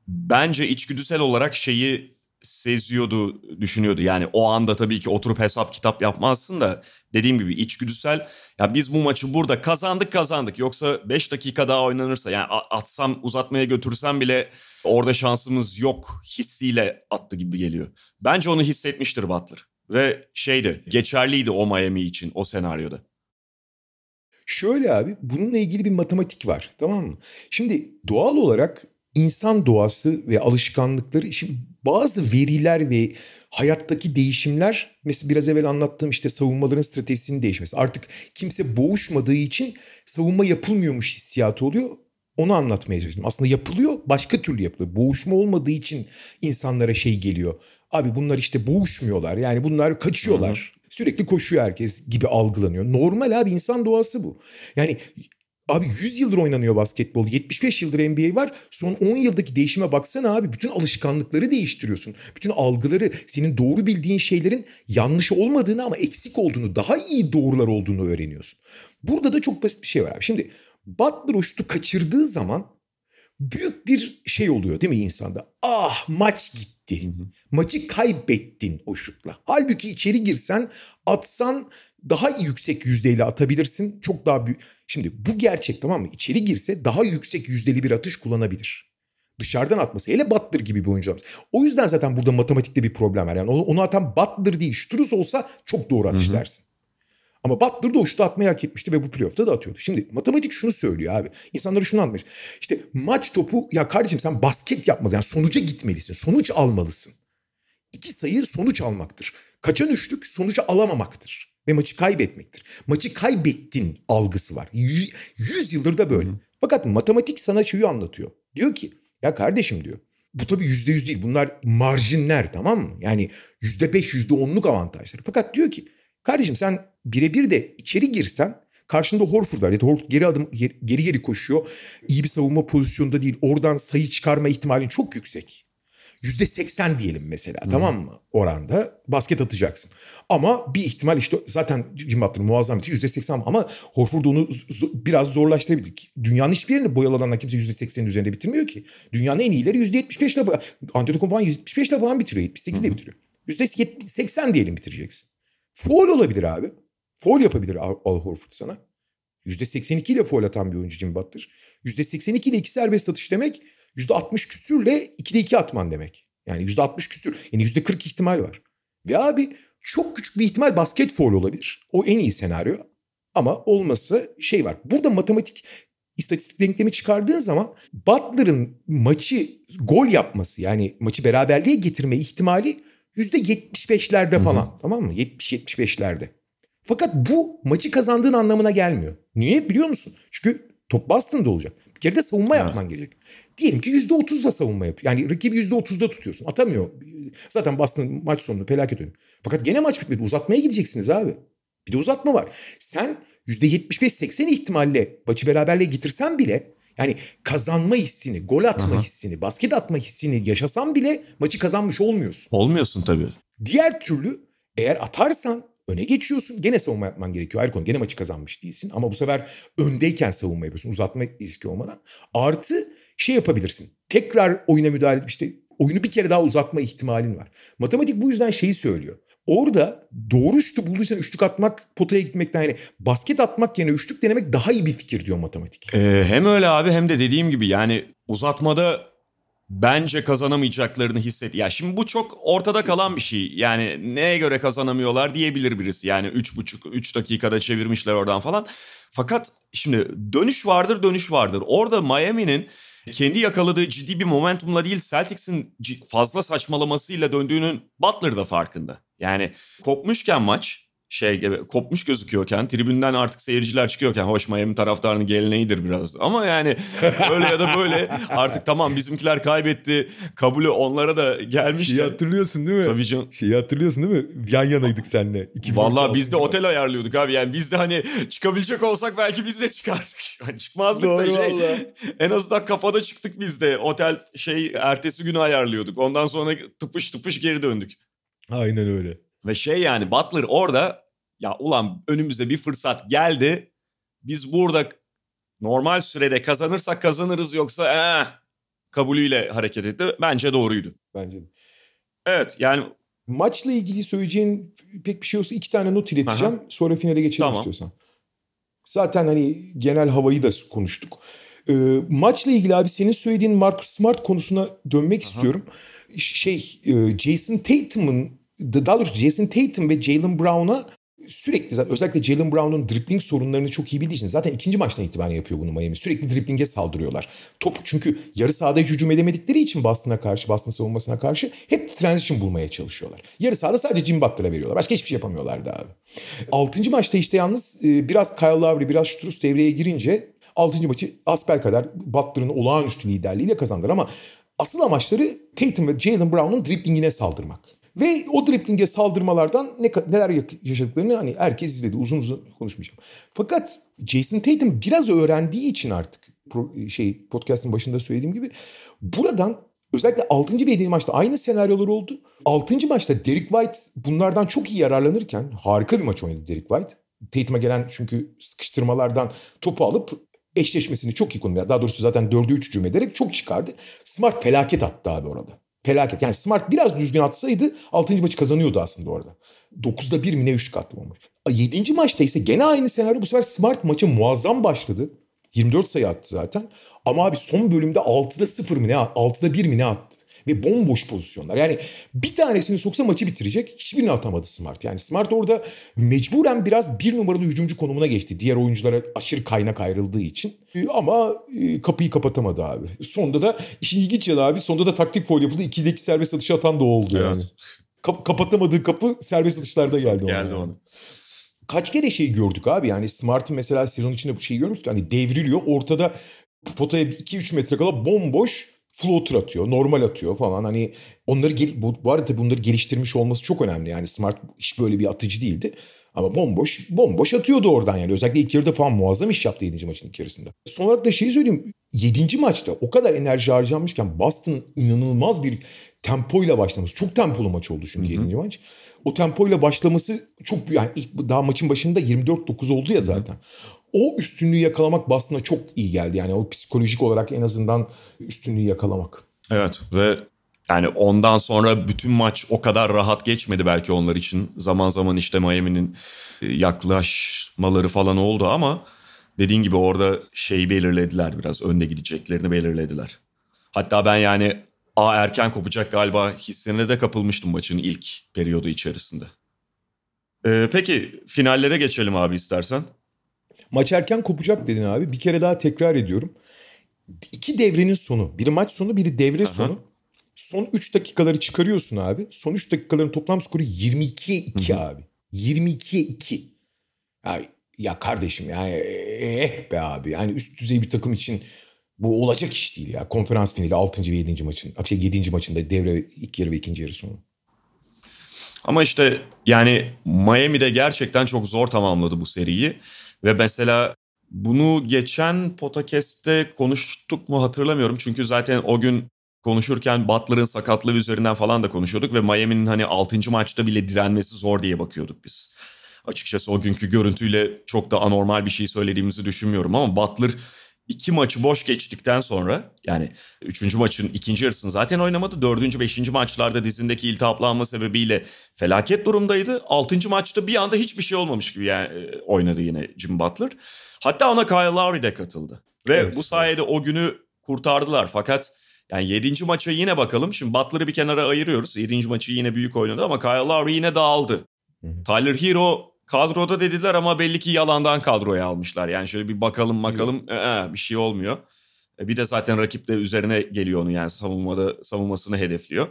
bence içgüdüsel olarak şeyi seziyordu, düşünüyordu. Yani o anda tabii ki oturup hesap kitap yapmazsın da dediğim gibi içgüdüsel ya biz bu maçı burada kazandık kazandık. Yoksa 5 dakika daha oynanırsa yani atsam uzatmaya götürsem bile orada şansımız yok hissiyle attı gibi geliyor. Bence onu hissetmiştir Butler. Ve şeydi geçerliydi o Miami için o senaryoda. Şöyle abi bununla ilgili bir matematik var tamam mı? Şimdi doğal olarak insan doğası ve alışkanlıkları şimdi bazı veriler ve hayattaki değişimler mesela biraz evvel anlattığım işte savunmaların stratejisinin değişmesi. Artık kimse boğuşmadığı için savunma yapılmıyormuş hissiyatı oluyor. Onu anlatmaya çalıştım. Aslında yapılıyor başka türlü yapılıyor. Boğuşma olmadığı için insanlara şey geliyor. Abi bunlar işte boğuşmuyorlar yani bunlar kaçıyorlar. Sürekli koşuyor herkes gibi algılanıyor. Normal abi insan doğası bu. Yani Abi 100 yıldır oynanıyor basketbol. 75 yıldır NBA var. Son 10 yıldaki değişime baksana abi. Bütün alışkanlıkları değiştiriyorsun. Bütün algıları, senin doğru bildiğin şeylerin yanlış olmadığını ama eksik olduğunu, daha iyi doğrular olduğunu öğreniyorsun. Burada da çok basit bir şey var abi. Şimdi Butler şutu kaçırdığı zaman büyük bir şey oluyor değil mi insanda? Ah maç gitti. Hı hı. Maçı kaybettin o şutla. Halbuki içeri girsen, atsan daha yüksek yüzdeyle atabilirsin. Çok daha büyük. Şimdi bu gerçek tamam mı? İçeri girse daha yüksek yüzdeli bir atış kullanabilir. Dışarıdan atması. Hele Butler gibi bir oyuncu. O yüzden zaten burada matematikte bir problem var. Yani onu atan Butler değil Struz olsa çok doğru atış Hı-hı. dersin. Ama Butler da o şutu atmayı hak etmişti ve bu playoff'ta da atıyordu. Şimdi matematik şunu söylüyor abi. İnsanları şunu anlamış. İşte maç topu ya kardeşim sen basket yapmalısın. Yani sonuca gitmelisin. Sonuç almalısın. İki sayı sonuç almaktır. Kaçan üçlük sonucu alamamaktır ve maçı kaybetmektir. Maçı kaybettin algısı var. Yüz, yüz yıldır da böyle. Hı. Fakat matematik sana şeyi anlatıyor. Diyor ki ya kardeşim diyor bu tabii yüzde yüz değil. Bunlar marjinler tamam mı? Yani yüzde beş, yüzde onluk avantajları. Fakat diyor ki kardeşim sen birebir de içeri girsen karşında Horford var. Yani Horford geri adım geri geri koşuyor. İyi bir savunma pozisyonunda değil. Oradan sayı çıkarma ihtimalin çok yüksek. Yüzde seksen diyelim mesela hmm. tamam mı oranda basket atacaksın. Ama bir ihtimal işte zaten Jim Butler muazzam bir yüzde seksen ama Horford onu biraz zorlaştırabilir. Dünyanın hiçbir yerinde boyalı alanlar kimse yüzde seksenin üzerinde bitirmiyor ki. Dünyanın en iyileri yüzde yetmiş beş falan. Antetokounmpo falan yüzde yetmiş beşle falan bitiriyor. Yetmiş sekizle bitiriyor. Yüzde seksen diyelim bitireceksin. Foul olabilir abi. Foul yapabilir Al, Al Horford sana. Yüzde seksen iki ile foul atan bir oyuncu Jim Butler. Yüzde seksen iki ile iki serbest atış demek %60 küsürle 2'de 2 atman demek. Yani %60 küsür. Yani %40 ihtimal var. Ve abi çok küçük bir ihtimal basket foul olabilir. O en iyi senaryo. Ama olması şey var. Burada matematik istatistik denklemi çıkardığın zaman Butler'ın maçı gol yapması yani maçı beraberliğe getirme ihtimali %75'lerde falan. Hı hı. Tamam mı? 70-75'lerde. Fakat bu maçı kazandığın anlamına gelmiyor. Niye biliyor musun? Çünkü top Boston'da olacak. Bir kere de savunma ha. yapman gerekecek. Diyelim ki %30'da savunma yapıyor. Yani rakibi %30'da tutuyorsun. Atamıyor. Zaten Boston maç sonunda felaket oynuyor. Fakat gene maç bitmedi. Uzatmaya gideceksiniz abi. Bir de uzatma var. Sen %75-80 ihtimalle maçı beraberliğe getirsen bile yani kazanma hissini, gol atma Aha. hissini, basket atma hissini yaşasan bile maçı kazanmış olmuyorsun. Olmuyorsun tabii. Diğer türlü eğer atarsan öne geçiyorsun. Gene savunma yapman gerekiyor. Her konu gene maçı kazanmış değilsin. Ama bu sefer öndeyken savunma yapıyorsun. Uzatma riski olmadan. Artı şey yapabilirsin. Tekrar oyuna müdahale işte oyunu bir kere daha uzatma ihtimalin var. Matematik bu yüzden şeyi söylüyor. Orada doğru şutu bulduysan üçlük atmak potaya gitmekten yani basket atmak yerine üçlük denemek daha iyi bir fikir diyor matematik. Ee, hem öyle abi hem de dediğim gibi yani uzatmada bence kazanamayacaklarını hisset. Ya şimdi bu çok ortada kalan bir şey. Yani neye göre kazanamıyorlar diyebilir birisi. Yani 3,5 3 dakikada çevirmişler oradan falan. Fakat şimdi dönüş vardır, dönüş vardır. Orada Miami'nin kendi yakaladığı ciddi bir momentumla değil Celtics'in fazla saçmalamasıyla döndüğünün Butler da farkında. Yani kopmuşken maç şey gibi kopmuş gözüküyorken tribünden artık seyirciler çıkıyorken hoş Miami taraftarının geleneğidir biraz ama yani öyle ya da böyle artık tamam bizimkiler kaybetti kabulü onlara da gelmiş. Şeyi hatırlıyorsun değil mi? Tabii canım. Şeyi hatırlıyorsun değil mi? Yan yanaydık seninle. Valla biz de otel ayarlıyorduk abi yani biz de hani çıkabilecek olsak belki biz de çıkardık. Yani çıkmazdık Doğru da şey. Vallahi. En azından kafada çıktık biz de otel şey ertesi günü ayarlıyorduk. Ondan sonra tıpış tıpış geri döndük. Aynen öyle. Ve şey yani Butler orada ya ulan önümüze bir fırsat geldi. Biz burada normal sürede kazanırsak kazanırız yoksa eh, kabulüyle hareket etti. Bence doğruydu. Bence de. Evet yani Maçla ilgili söyleyeceğin pek bir şey olsa iki tane not ileteceğim. Sonra finale geçelim Tamam. istiyorsan. Zaten hani genel havayı da konuştuk. Ee, maçla ilgili abi senin söylediğin Marcus Smart konusuna dönmek istiyorum. Şey e, Jason Tatum'un daha doğrusu Jason Tatum ve Jalen Brown'a sürekli özellikle Jalen Brown'un dribbling sorunlarını çok iyi bildiği için zaten ikinci maçtan itibaren yapıyor bunu Miami. Sürekli dribbling'e saldırıyorlar. Top çünkü yarı sahada hiç hücum edemedikleri için Boston'a karşı, Boston savunmasına karşı hep transition bulmaya çalışıyorlar. Yarı sahada sadece Jimmy Butler'a veriyorlar. Başka hiçbir şey yapamıyorlardı abi. Altıncı maçta işte yalnız e, biraz Kyle Lowry, biraz Strus devreye girince altıncı maçı asper kadar Butler'ın olağanüstü liderliğiyle kazandılar ama asıl amaçları Tatum ve Jalen Brown'un driblingine saldırmak. Ve o driblinge saldırmalardan ne, neler yaşadıklarını hani herkes izledi. Uzun uzun konuşmayacağım. Fakat Jason Tatum biraz öğrendiği için artık şey podcast'ın başında söylediğim gibi buradan özellikle 6. ve 7. maçta aynı senaryolar oldu. 6. maçta Derek White bunlardan çok iyi yararlanırken harika bir maç oynadı Derek White. Tatum'a gelen çünkü sıkıştırmalardan topu alıp eşleşmesini çok iyi konumda. Daha doğrusu zaten 4'e 3 hücum ederek çok çıkardı. Smart felaket attı abi orada. Felaket. Yani Smart biraz düzgün atsaydı 6. maçı kazanıyordu aslında orada. 9'da 1 mi ne 3 katlı olmuş. 7. maçta ise gene aynı senaryo. Bu sefer Smart maçı muazzam başladı. 24 sayı attı zaten. Ama abi son bölümde 6'da 0 mı ne 6'da 1 mi ne attı. Ve bomboş pozisyonlar. Yani bir tanesini soksa maçı bitirecek. Hiçbirini atamadı Smart. Yani Smart orada mecburen biraz bir numaralı hücumcu konumuna geçti. Diğer oyunculara aşırı kaynak ayrıldığı için. Ama e, kapıyı kapatamadı abi. Sonda da işin ilginç yanı abi. Sonda da taktik foul yapıldı. İkideki serbest atışı atan da oldu yani. Evet. Kap- kapatamadığı kapı serbest atışlarda geldi. ona geldi yani. onu. Kaç kere şey gördük abi yani Smart'ın mesela sezon içinde bu şeyi görmüştük. Hani devriliyor ortada potaya 2-3 metre kala bomboş floater atıyor, normal atıyor falan. Hani onları gel- bu, bu arada tabii bunları geliştirmiş olması çok önemli. Yani Smart hiç böyle bir atıcı değildi. Ama bomboş bomboş atıyordu oradan yani. Özellikle ilk yarıda falan muazzam iş yaptı 7. maçın ilk yarısında. Son olarak da şeyi söyleyeyim. 7. maçta o kadar enerji harcanmışken Boston inanılmaz bir tempoyla başlaması. Çok tempolu maç oldu çünkü 7. maç. O tempoyla başlaması çok. Yani ilk, daha maçın başında 24-9 oldu ya zaten. O üstünlüğü yakalamak Boston'a çok iyi geldi. Yani o psikolojik olarak en azından üstünlüğü yakalamak. Evet ve yani ondan sonra bütün maç o kadar rahat geçmedi belki onlar için. Zaman zaman işte Miami'nin e, yaklaşmaları falan oldu ama dediğin gibi orada şeyi belirlediler biraz. Önde gideceklerini belirlediler. Hatta ben yani a erken kopacak galiba hissine de kapılmıştım maçın ilk periyodu içerisinde. Ee, peki finallere geçelim abi istersen. Maç erken kopacak dedin abi. Bir kere daha tekrar ediyorum. İki devrenin sonu. Biri maç sonu, biri devre sonu. Son 3 dakikaları çıkarıyorsun abi. Son 3 dakikaların toplam skoru 22'ye 2 abi. 22'ye 2. Ya, ya kardeşim ya eh be abi. Yani üst düzey bir takım için bu olacak iş değil ya. Konferans finali 6. ve 7. maçın. Şey 7. maçında devre ilk yarı ve ikinci yarı sonu. Ama işte yani Miami'de gerçekten çok zor tamamladı bu seriyi. Ve mesela bunu geçen podcast'te konuştuk mu hatırlamıyorum. Çünkü zaten o gün konuşurken Butler'ın sakatlığı üzerinden falan da konuşuyorduk. Ve Miami'nin hani 6. maçta bile direnmesi zor diye bakıyorduk biz. Açıkçası o günkü görüntüyle çok da anormal bir şey söylediğimizi düşünmüyorum. Ama Butler iki maçı boş geçtikten sonra yani üçüncü maçın ikinci yarısını zaten oynamadı. Dördüncü, beşinci maçlarda dizindeki iltihaplanma sebebiyle felaket durumdaydı. Altıncı maçta bir anda hiçbir şey olmamış gibi yani e, oynadı yine Jim Butler. Hatta ona Kyle Lowry de katıldı. Ve Evet, bu sayede o günü kurtardılar. Fakat yani yedinci maça yine bakalım. Şimdi Butler'ı bir kenara ayırıyoruz. Yedinci maçı yine büyük oynadı ama Kyle Lowry yine dağıldı. Tyler Hero kadroda dediler ama belli ki yalandan kadroya almışlar. Yani şöyle bir bakalım bakalım ee, bir şey olmuyor. E, Bir de zaten rakip de üzerine geliyor onu yani savunmada savunmasını hedefliyor.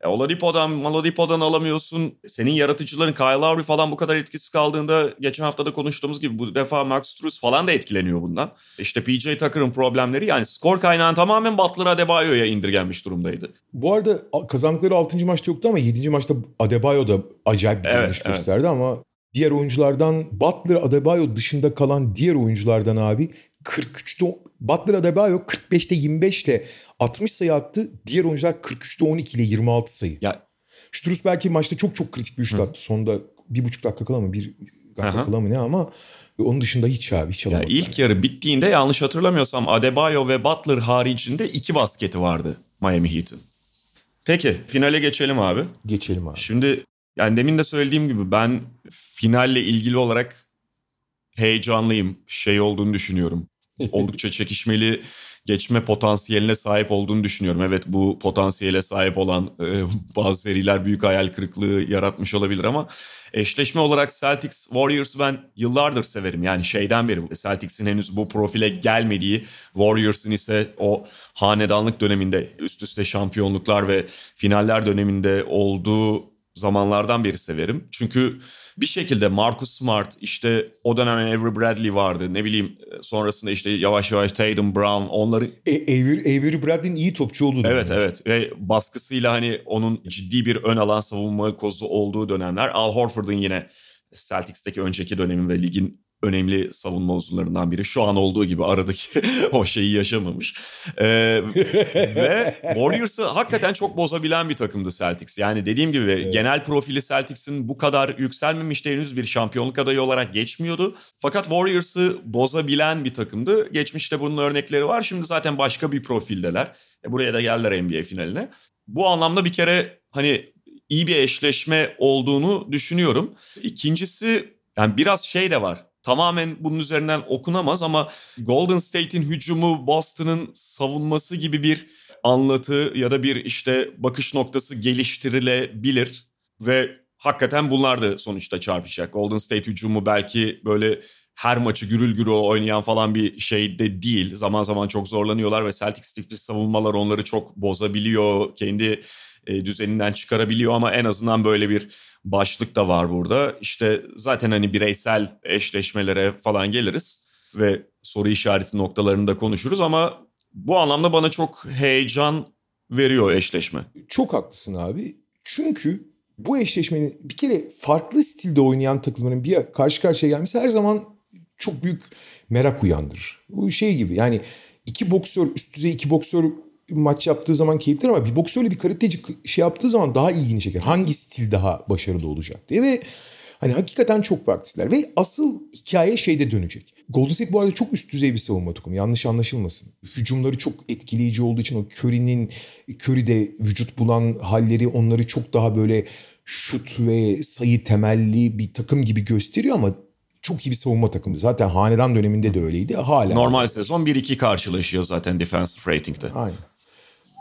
E, Oladipo'dan, Maladipo'dan alamıyorsun. Senin yaratıcıların Kyle Lowry falan bu kadar etkisiz kaldığında geçen hafta da konuştuğumuz gibi bu defa Max Struz falan da etkileniyor bundan. İşte PJ Tucker'ın problemleri yani skor kaynağın tamamen Butler Adebayo'ya indirgenmiş durumdaydı. Bu arada kazandıkları 6. maçta yoktu ama 7. maçta Adebayo da acayip bir Evet, evet. gösterdi ama diğer oyunculardan Butler Adebayo dışında kalan diğer oyunculardan abi 43'te Butler Adebayo 45'te 25 ile 60 sayı attı. Diğer oyuncular 43'te 12 ile 26 sayı. Ya Strus belki maçta çok çok kritik bir üçlük attı. Sonda bir buçuk dakika kala mı bir dakika Aha. kala mı ne ama onun dışında hiç abi hiç Ya alamadı. ilk yarı bittiğinde yanlış hatırlamıyorsam Adebayo ve Butler haricinde iki basketi vardı Miami Heat'in. Peki finale geçelim abi. Geçelim abi. Şimdi yani demin de söylediğim gibi ben finalle ilgili olarak heyecanlıyım. Şey olduğunu düşünüyorum. Oldukça çekişmeli geçme potansiyeline sahip olduğunu düşünüyorum. Evet bu potansiyele sahip olan e, bazı seriler büyük hayal kırıklığı yaratmış olabilir ama eşleşme olarak Celtics Warriors ben yıllardır severim. Yani şeyden beri Celtics'in henüz bu profile gelmediği Warriors'ın ise o hanedanlık döneminde üst üste şampiyonluklar ve finaller döneminde olduğu zamanlardan beri severim. Çünkü bir şekilde Marcus Smart işte o dönem Avery Bradley vardı ne bileyim sonrasında işte yavaş yavaş Tatum Brown onları... E, Avery, Avery Bradley'nin iyi topçu olduğu Evet dönemler. evet ve baskısıyla hani onun ciddi bir ön alan savunma kozu olduğu dönemler. Al Horford'un yine Celtics'teki önceki dönemin ve ligin önemli savunma uzunlarından biri. Şu an olduğu gibi aradaki o şeyi yaşamamış. Ee, ve Warriors'ı hakikaten çok bozabilen bir takımdı Celtics. Yani dediğim gibi evet. genel profili Celtics'in bu kadar yükselmemişti henüz bir şampiyonluk adayı olarak geçmiyordu. Fakat Warriors'ı bozabilen bir takımdı. Geçmişte bunun örnekleri var. Şimdi zaten başka bir profildeler. E buraya da geldiler NBA finaline. Bu anlamda bir kere hani iyi bir eşleşme olduğunu düşünüyorum. İkincisi yani biraz şey de var tamamen bunun üzerinden okunamaz ama Golden State'in hücumu Boston'ın savunması gibi bir anlatı ya da bir işte bakış noktası geliştirilebilir ve hakikaten bunlar da sonuçta çarpacak. Golden State hücumu belki böyle her maçı gürül gürül oynayan falan bir şey de değil. Zaman zaman çok zorlanıyorlar ve Celtics tipli savunmalar onları çok bozabiliyor. Kendi e, düzeninden çıkarabiliyor ama en azından böyle bir başlık da var burada. İşte zaten hani bireysel eşleşmelere falan geliriz ve soru işareti noktalarını da konuşuruz ama bu anlamda bana çok heyecan veriyor eşleşme. Çok haklısın abi. Çünkü bu eşleşmenin bir kere farklı stilde oynayan takımların bir karşı karşıya gelmesi her zaman çok büyük merak uyandırır. Bu şey gibi yani iki boksör üst düzey iki boksör maç yaptığı zaman keyiflidir ama bir boksörle bir karateci şey yaptığı zaman daha ilgini çeker. Hangi stil daha başarılı olacak diye ve hani hakikaten çok farklı stiller ve asıl hikaye şeyde dönecek. Golden State bu arada çok üst düzey bir savunma takımı. Yanlış anlaşılmasın. Hücumları çok etkileyici olduğu için o Curry'nin Curry'de vücut bulan halleri onları çok daha böyle şut ve sayı temelli bir takım gibi gösteriyor ama çok iyi bir savunma takımı. Zaten hanedan döneminde de öyleydi. Hala. Normal sezon 1-2 karşılaşıyor zaten defensive rating'de. Aynen.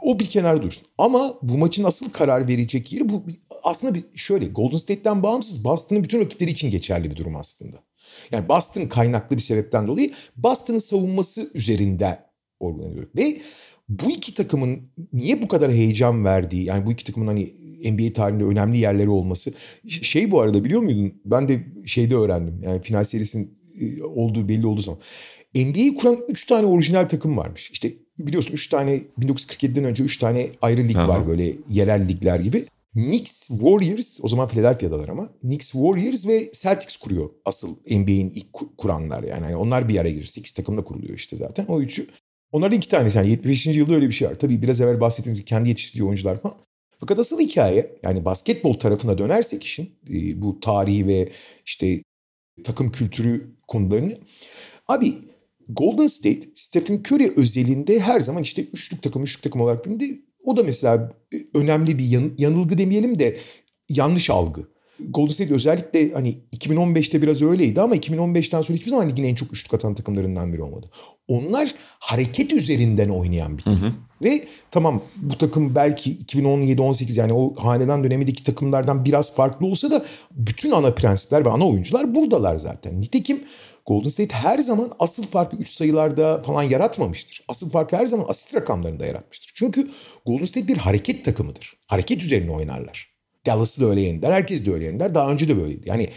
O bir kenar dursun. Ama bu maçın asıl karar verecek yeri bu aslında bir şöyle Golden State'ten bağımsız Boston'ın bütün rakipleri için geçerli bir durum aslında. Yani Boston kaynaklı bir sebepten dolayı Boston'ın savunması üzerinde organize Ve bu iki takımın niye bu kadar heyecan verdiği yani bu iki takımın hani NBA tarihinde önemli yerleri olması. Şey bu arada biliyor muydun? Ben de şeyde öğrendim. Yani final serisinin e, olduğu belli olduğu zaman. NBA'yi kuran 3 tane orijinal takım varmış. İşte biliyorsun 3 tane 1947'den önce 3 tane ayrı lig Aha. var böyle yerel ligler gibi. Knicks, Warriors, o zaman Philadelphia'dalar ama. Knicks, Warriors ve Celtics kuruyor asıl NBA'in ilk kuranlar yani. yani. Onlar bir araya girir. 8 takımla kuruluyor işte zaten o üçü. Onlardan iki tanesi yani 75. yılda öyle bir şey var. Tabii biraz evvel bahsettiğimiz kendi yetiştirdiği oyuncular falan. Fakat asıl hikaye yani basketbol tarafına dönersek işin e, bu tarihi ve işte takım kültürü konularını. Abi Golden State Stephen Curry özelinde her zaman işte üçlük takım üçlük takım olarak bilindi. O da mesela önemli bir yan, yanılgı demeyelim de yanlış algı. Golden State özellikle hani 2015'te biraz öyleydi ama 2015'ten sonra hiçbir zaman ligin en çok üçlük atan takımlarından biri olmadı. Onlar hareket üzerinden oynayan bir takım. Hı hı. Ve tamam bu takım belki 2017-18 yani o hanedan dönemindeki takımlardan biraz farklı olsa da bütün ana prensipler ve ana oyuncular buradalar zaten. Nitekim Golden State her zaman asıl farkı 3 sayılarda falan yaratmamıştır. Asıl farkı her zaman asist rakamlarında yaratmıştır. Çünkü Golden State bir hareket takımıdır. Hareket üzerine oynarlar. Dallas'ı da öyle yendiler. Herkes de öyle yendiler. Daha önce de böyleydi. Yani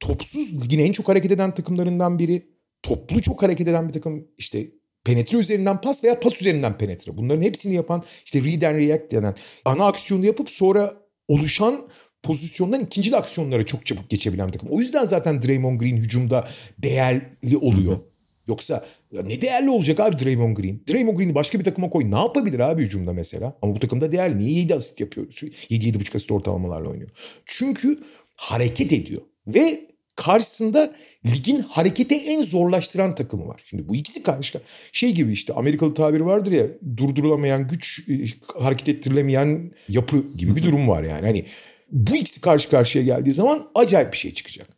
topsuz ligin en çok hareket eden takımlarından biri. Toplu çok hareket eden bir takım. İşte penetre üzerinden pas veya pas üzerinden penetre. Bunların hepsini yapan işte read and react denen ana aksiyonu yapıp sonra oluşan pozisyondan ikinci aksiyonlara çok çabuk geçebilen bir takım. O yüzden zaten Draymond Green hücumda değerli oluyor. Yoksa ya ne değerli olacak abi Draymond Green? Draymond Green'i başka bir takıma koy. Ne yapabilir abi hücumda mesela? Ama bu takımda değerli. Niye 7 asist yapıyor? 7-7,5 asist ortalamalarla oynuyor. Çünkü hareket ediyor. Ve karşısında ligin harekete en zorlaştıran takımı var. Şimdi bu ikisi karşı şey gibi işte Amerikalı tabiri vardır ya durdurulamayan güç e, hareket ettirilemeyen yapı gibi bir durum var yani. Hani bu ikisi karşı karşıya geldiği zaman acayip bir şey çıkacak.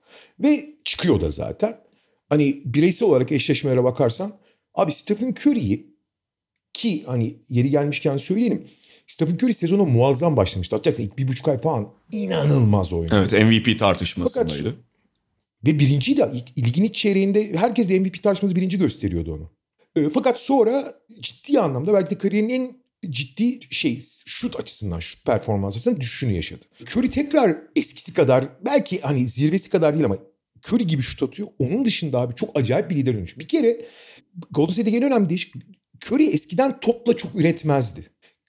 Ve çıkıyor da zaten. Hani bireysel olarak eşleşmelere bakarsan abi Stephen Curry'i ki hani yeri gelmişken söyleyelim. Stephen Curry sezona muazzam başlamıştı. Hatta ilk bir buçuk ay falan inanılmaz oynadı. Evet MVP tartışmasındaydı. Fakat, ve birinciydi. Ligin ilk çeyreğinde herkes de MVP tartışması birinci gösteriyordu onu. E, fakat sonra ciddi anlamda belki de kariyerinin en ciddi şey şut açısından, şut performansı açısından düşüşünü yaşadı. Curry tekrar eskisi kadar belki hani zirvesi kadar değil ama Curry gibi şut atıyor. Onun dışında abi çok acayip bir lider dönüş. Bir kere Golden State'deki en önemli değişik Curry eskiden topla çok üretmezdi.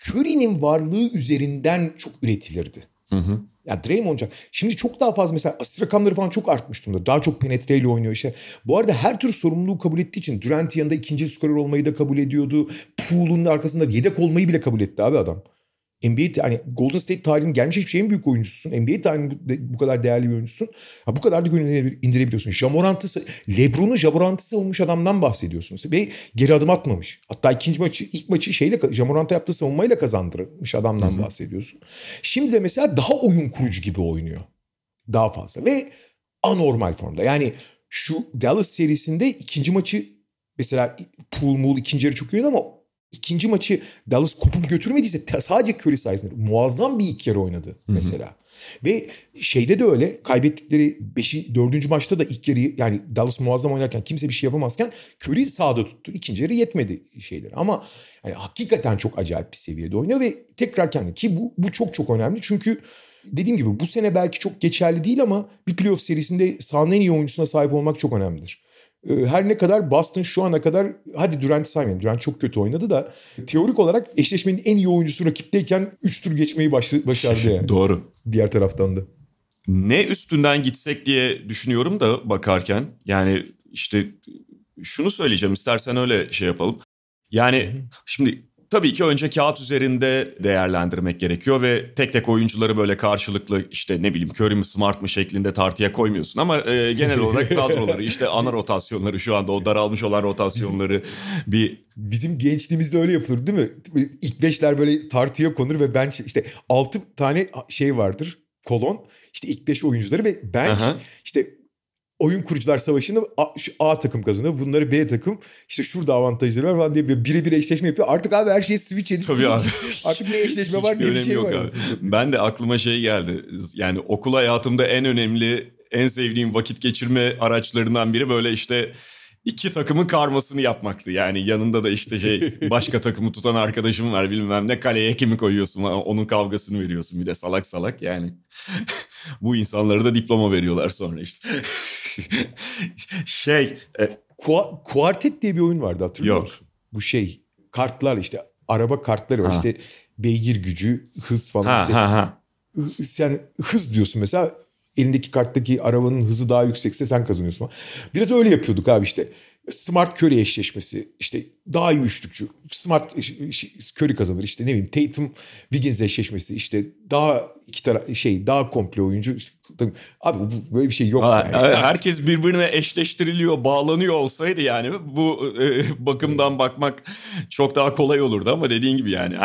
Curry'nin varlığı üzerinden çok üretilirdi. Hı hı. Ya Draymond Şimdi çok daha fazla mesela asist rakamları falan çok artmış durumda. Daha çok penetreyle oynuyor işte. Bu arada her tür sorumluluğu kabul ettiği için Durant yanında ikinci skorer olmayı da kabul ediyordu. Pool'un arkasında yedek olmayı bile kabul etti abi adam. NBA hani Golden State tarihinin gelmiş hiçbir şeyin büyük oyuncususun. NBA tarihinin bu kadar değerli bir oyuncusun. Ha, bu kadar da gönlüne indirebiliyorsun. Jamorant'ı, Lebron'u Jamorant'ı olmuş adamdan bahsediyorsunuz. Ve geri adım atmamış. Hatta ikinci maçı, ilk maçı şeyle Jamorant'a yaptığı savunmayla kazandırmış adamdan Hı-hı. bahsediyorsun. Şimdi de mesela daha oyun kurucu gibi oynuyor. Daha fazla. Ve anormal formda. Yani şu Dallas serisinde ikinci maçı mesela pool mul ikinci yarı çok iyi ama ikinci maçı Dallas kopup götürmediyse sadece Curry sayesinde muazzam bir ilk yarı oynadı mesela. Hı hı. Ve şeyde de öyle kaybettikleri 5. 4. maçta da ilk yarı yani Dallas muazzam oynarken kimse bir şey yapamazken Curry sağda tuttu. İkinci yarı yetmedi şeyleri ama yani hakikaten çok acayip bir seviyede oynuyor ve tekrar kendi ki bu, bu çok çok önemli çünkü dediğim gibi bu sene belki çok geçerli değil ama bir playoff serisinde sahanın en iyi oyuncusuna sahip olmak çok önemlidir. Ee, her ne kadar Boston şu ana kadar hadi Durant'i saymayalım. Durant çok kötü oynadı da teorik olarak eşleşmenin en iyi oyuncusu rakipteyken 3 tur geçmeyi başardı yani. Doğru. Diğer taraftan da. Ne üstünden gitsek diye düşünüyorum da bakarken yani işte şunu söyleyeceğim istersen öyle şey yapalım. Yani şimdi tabii ki önce kağıt üzerinde değerlendirmek gerekiyor ve tek tek oyuncuları böyle karşılıklı işte ne bileyim Curry mi Smart mı şeklinde tartıya koymuyorsun ama e, genel olarak kadroları işte ana rotasyonları şu anda o daralmış olan rotasyonları bizim, bir bizim gençliğimizde öyle yapılır değil mi? İlk beşler böyle tartıya konur ve bench işte altı tane şey vardır kolon işte ilk beş oyuncuları ve bench Aha. işte oyun kurucular savaşını A, şu A takım kazanıyor. Bunları B takım işte şurada avantajları var falan diye birebir eşleşme yapıyor. Artık abi her şeyi switch edip Tabii abi. artık ne eşleşme var diye bir şey var. Abi. Ben de aklıma şey geldi. Yani okul hayatımda en önemli en sevdiğim vakit geçirme araçlarından biri böyle işte iki takımın karmasını yapmaktı. Yani yanında da işte şey başka takımı tutan arkadaşım var bilmem ne kaleye kimi koyuyorsun onun kavgasını veriyorsun bir de salak salak yani. Bu insanlara da diploma veriyorlar sonra işte. şey. E, Kua, Kuartet diye bir oyun vardı hatırlıyor yok. musun? Bu şey kartlar işte araba kartları var ha. işte beygir gücü hız falan ha, işte. Ha, ha. Yani hız diyorsun mesela elindeki karttaki arabanın hızı daha yüksekse sen kazanıyorsun. Biraz öyle yapıyorduk abi işte. Smart Curry eşleşmesi işte daha iyi üçlükçü. Smart Curry kazanır işte ne bileyim Tatum Wiggins eşleşmesi işte daha iki tara şey daha komple oyuncu. Abi böyle bir şey yok. Ha, yani. Herkes birbirine eşleştiriliyor, bağlanıyor olsaydı yani bu e, bakımdan bakmak çok daha kolay olurdu ama dediğin gibi yani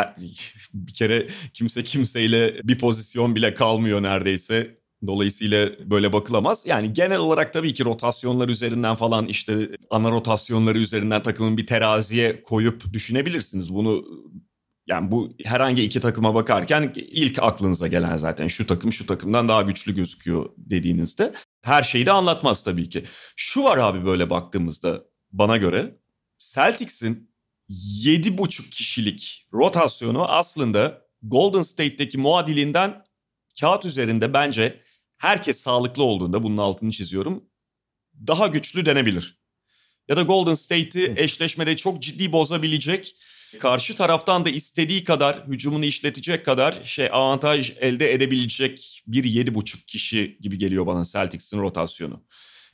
bir kere kimse kimseyle bir pozisyon bile kalmıyor neredeyse Dolayısıyla böyle bakılamaz. Yani genel olarak tabii ki rotasyonlar üzerinden falan işte ana rotasyonları üzerinden takımın bir teraziye koyup düşünebilirsiniz. Bunu yani bu herhangi iki takıma bakarken ilk aklınıza gelen zaten şu takım şu takımdan daha güçlü gözüküyor dediğinizde her şeyi de anlatmaz tabii ki. Şu var abi böyle baktığımızda bana göre Celtics'in 7,5 kişilik rotasyonu aslında Golden State'deki muadilinden kağıt üzerinde bence herkes sağlıklı olduğunda bunun altını çiziyorum daha güçlü denebilir. Ya da Golden State'i eşleşmede çok ciddi bozabilecek, karşı taraftan da istediği kadar hücumunu işletecek kadar şey avantaj elde edebilecek bir yedi buçuk kişi gibi geliyor bana Celtics'in rotasyonu.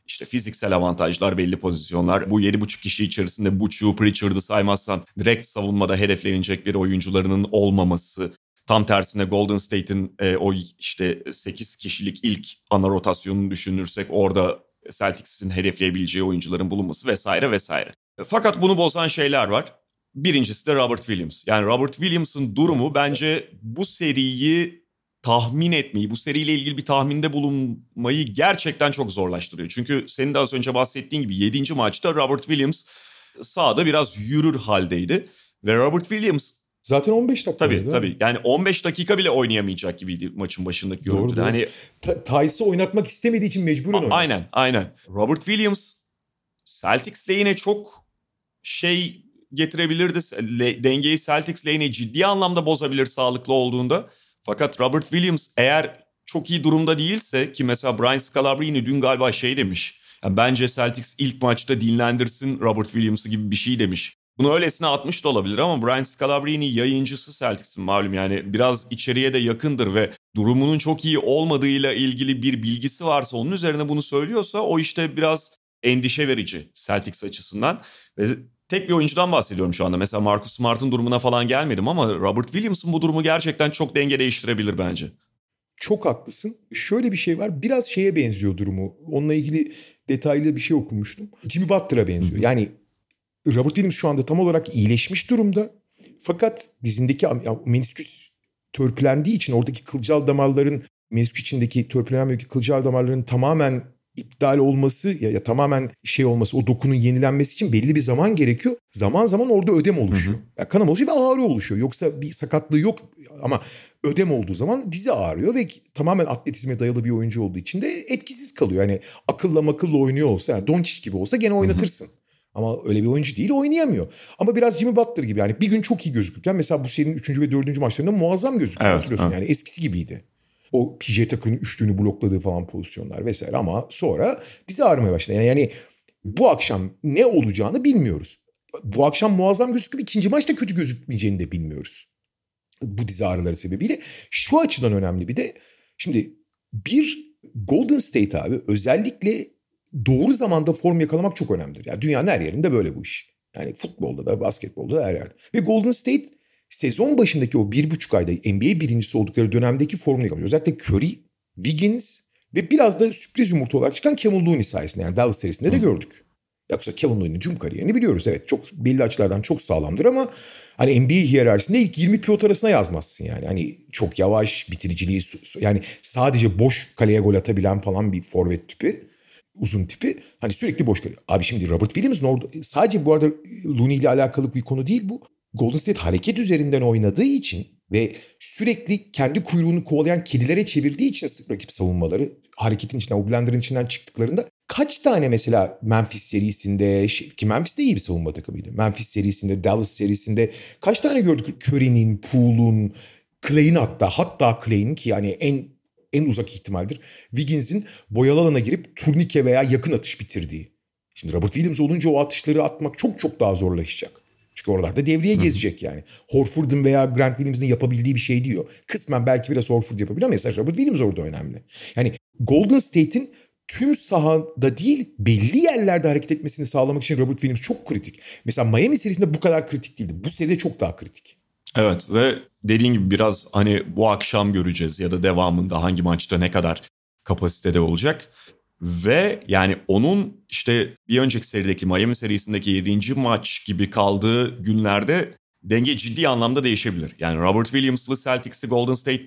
İşte fiziksel avantajlar, belli pozisyonlar. Bu yedi buçuk kişi içerisinde Buçu, Pritchard'ı saymazsan direkt savunmada hedeflenecek bir oyuncularının olmaması Tam tersine Golden State'in e, o işte 8 kişilik ilk ana rotasyonunu düşünürsek orada Celtics'in hedefleyebileceği oyuncuların bulunması vesaire vesaire. Fakat bunu bozan şeyler var. Birincisi de Robert Williams. Yani Robert Williams'ın durumu bence bu seriyi tahmin etmeyi, bu seriyle ilgili bir tahminde bulunmayı gerçekten çok zorlaştırıyor. Çünkü senin de az önce bahsettiğin gibi 7. maçta Robert Williams sahada biraz yürür haldeydi. Ve Robert Williams Zaten 15 dakika. Tabii tabii. Yani 15 dakika bile oynayamayacak gibiydi maçın başındaki görüntüde. Hani Tyce'ı oynatmak istemediği için mecburen oynadı. Aynen, aynen. Robert Williams Celtics lehine çok şey getirebilirdi. Dengeyi Celtics lehine ciddi anlamda bozabilir sağlıklı olduğunda. Fakat Robert Williams eğer çok iyi durumda değilse ki mesela Brian Scalabrine dün galiba şey demiş. Yani bence Celtics ilk maçta dinlendirsin Robert Williams'ı gibi bir şey demiş. Bunu öylesine atmış da olabilir ama Brian Scalabrine yayıncısı Celtics'in malum yani biraz içeriye de yakındır ve durumunun çok iyi olmadığıyla ilgili bir bilgisi varsa onun üzerine bunu söylüyorsa o işte biraz endişe verici Celtics açısından. Ve tek bir oyuncudan bahsediyorum şu anda. Mesela Marcus Smart'ın durumuna falan gelmedim ama Robert Williams'ın bu durumu gerçekten çok denge değiştirebilir bence. Çok haklısın. Şöyle bir şey var. Biraz şeye benziyor durumu. Onunla ilgili detaylı bir şey okumuştum. Jimmy Butler'a benziyor. Yani Robert Williams şu anda tam olarak iyileşmiş durumda. Fakat dizindeki menisküs törpülendiği için oradaki kılcal damarların menisküs içindeki törpülenen bölgedeki kılcal damarların tamamen iptal olması ya, ya tamamen şey olması o dokunun yenilenmesi için belli bir zaman gerekiyor. Zaman zaman orada ödem oluşuyor. Hı hı. Ya kanama oluşuyor ve ağrı oluşuyor. Yoksa bir sakatlığı yok ama ödem olduğu zaman dizi ağrıyor ve tamamen atletizme dayalı bir oyuncu olduğu için de etkisiz kalıyor. Yani akılla makılla oynuyor olsa yani Doncic gibi olsa gene oynatırsın. Hı hı. Ama öyle bir oyuncu değil oynayanmıyor. Ama biraz Jimmy Butler gibi yani bir gün çok iyi gözükürken mesela bu serinin 3. ve 4. maçlarında muazzam gözüküyor evet, hatırlıyorsun. Evet. Yani eskisi gibiydi. O PJ Tucker'ın üçlüğünü blokladığı falan pozisyonlar vesaire ama sonra bizi ağrımaya başladı. Yani, yani bu akşam ne olacağını bilmiyoruz. Bu akşam muazzam gözüküp ikinci maçta kötü gözükmeyeceğini de bilmiyoruz. Bu dizi ağrıları sebebiyle. Şu açıdan önemli bir de şimdi bir Golden State abi özellikle doğru zamanda form yakalamak çok önemlidir. Yani dünyanın her yerinde böyle bu iş. Yani futbolda da basketbolda da her yerde. Ve Golden State sezon başındaki o bir buçuk ayda NBA birincisi oldukları dönemdeki formunu yakalıyor. Özellikle Curry, Wiggins ve biraz da sürpriz yumurta olarak çıkan Kevin Looney sayesinde yani Dallas serisinde de gördük. Yoksa Kevin Looney'nin tüm kariyerini biliyoruz. Evet çok belli açılardan çok sağlamdır ama hani NBA hiyerarşisinde ilk 20 pivot arasına yazmazsın yani. Hani çok yavaş bitiriciliği yani sadece boş kaleye gol atabilen falan bir forvet tipi uzun tipi hani sürekli boş kalıyor. Abi şimdi Robert Williams'ın orada sadece bu arada Looney ile alakalı bir konu değil bu. Golden State hareket üzerinden oynadığı için ve sürekli kendi kuyruğunu kovalayan kedilere çevirdiği için rakip savunmaları hareketin içinden, o blenderın içinden çıktıklarında kaç tane mesela Memphis serisinde şey, ki Memphis de iyi bir savunma takımıydı. Memphis serisinde, Dallas serisinde kaç tane gördük Curry'nin, Poole'un, Clay'in hatta hatta Clay'in ki yani en en uzak ihtimaldir. Wiggins'in boyalı alana girip turnike veya yakın atış bitirdiği. Şimdi Robert Williams olunca o atışları atmak çok çok daha zorlaşacak. Çünkü oralarda devriye gezecek yani. Horford'un veya Grant Williams'ın yapabildiği bir şey diyor. Kısmen belki biraz Horford yapabilir ama mesela Robert Williams orada önemli. Yani Golden State'in tüm sahada değil belli yerlerde hareket etmesini sağlamak için Robert Williams çok kritik. Mesela Miami serisinde bu kadar kritik değildi. Bu seride çok daha kritik. Evet ve dediğin gibi biraz hani bu akşam göreceğiz ya da devamında hangi maçta ne kadar kapasitede olacak. Ve yani onun işte bir önceki serideki Miami serisindeki 7. maç gibi kaldığı günlerde denge ciddi anlamda değişebilir. Yani Robert Williams'lı Celtics'i Golden State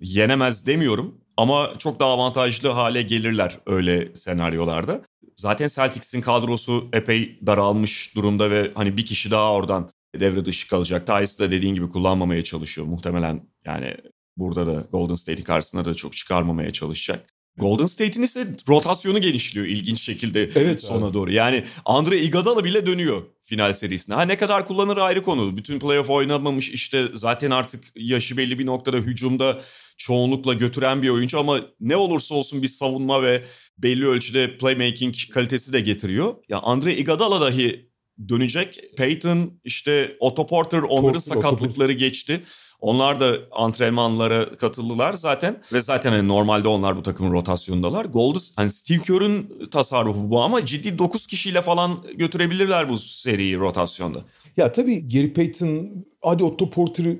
yenemez demiyorum ama çok daha avantajlı hale gelirler öyle senaryolarda. Zaten Celtics'in kadrosu epey daralmış durumda ve hani bir kişi daha oradan devre dışı kalacak. Tyus da dediğin gibi kullanmamaya çalışıyor. Muhtemelen yani burada da Golden State'i karşısına da çok çıkarmamaya çalışacak. Golden State'in ise rotasyonu genişliyor ilginç şekilde evet, sona abi. doğru. Yani Andre Iguodala bile dönüyor final serisine. Ha ne kadar kullanır ayrı konu. Bütün playoff oynamamış işte zaten artık yaşı belli bir noktada hücumda çoğunlukla götüren bir oyuncu ama ne olursa olsun bir savunma ve belli ölçüde playmaking kalitesi de getiriyor. Ya Andre Iguodala dahi dönecek. Peyton işte Otto Porter onların Porter, sakatlıkları geçti. Onlar da antrenmanlara katıldılar zaten ve zaten hani normalde onlar bu takımın rotasyonundalar. Golden hani Steve Kerr'ün tasarrufu bu ama ciddi 9 kişiyle falan götürebilirler bu seriyi rotasyonda. Ya tabii Gary Payton hadi Otto Porter'ı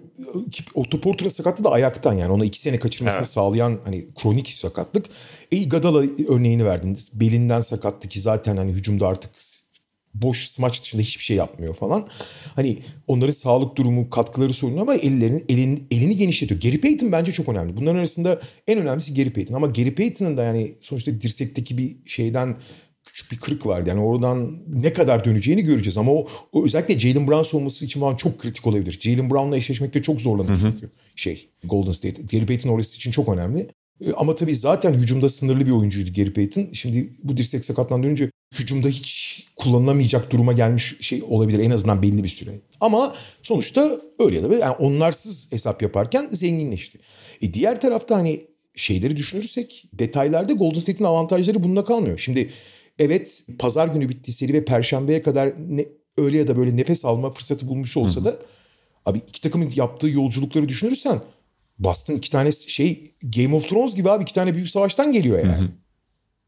Otto Porter'ın sakatlığı da ayaktan yani ona iki sene kaçırmasını evet. sağlayan hani kronik sakatlık. E Iguodala örneğini verdiniz. Belinden sakattı ki zaten hani hücumda artık boş smaç dışında hiçbir şey yapmıyor falan. Hani onların sağlık durumu, katkıları sorun ama ellerini, elini, elini genişletiyor. Gary Payton bence çok önemli. Bunların arasında en önemlisi Gary Payton. Ama Gary Payton'ın da yani sonuçta dirsekteki bir şeyden küçük bir kırık vardı. Yani oradan ne kadar döneceğini göreceğiz. Ama o, o özellikle Jalen Brown savunması için falan çok kritik olabilir. Jalen Brown'la eşleşmekte çok zorlanır çünkü şey Golden State. Gary Payton orası için çok önemli. E, ama tabii zaten hücumda sınırlı bir oyuncuydu Gary Payton. Şimdi bu dirsek sakatlan dönünce hücumda hiç kullanılamayacak duruma gelmiş şey olabilir en azından belli bir süre. Ama sonuçta öyle ya da böyle yani onlarsız hesap yaparken zenginleşti. E diğer tarafta hani şeyleri düşünürsek detaylarda Golden State'in avantajları bununla kalmıyor. Şimdi evet pazar günü bitti seri ve perşembeye kadar ne, öyle ya da böyle nefes alma fırsatı bulmuş olsa da abi iki takımın yaptığı yolculukları düşünürsen Boston iki tane şey Game of Thrones gibi abi iki tane büyük savaştan geliyor yani. Hı hı.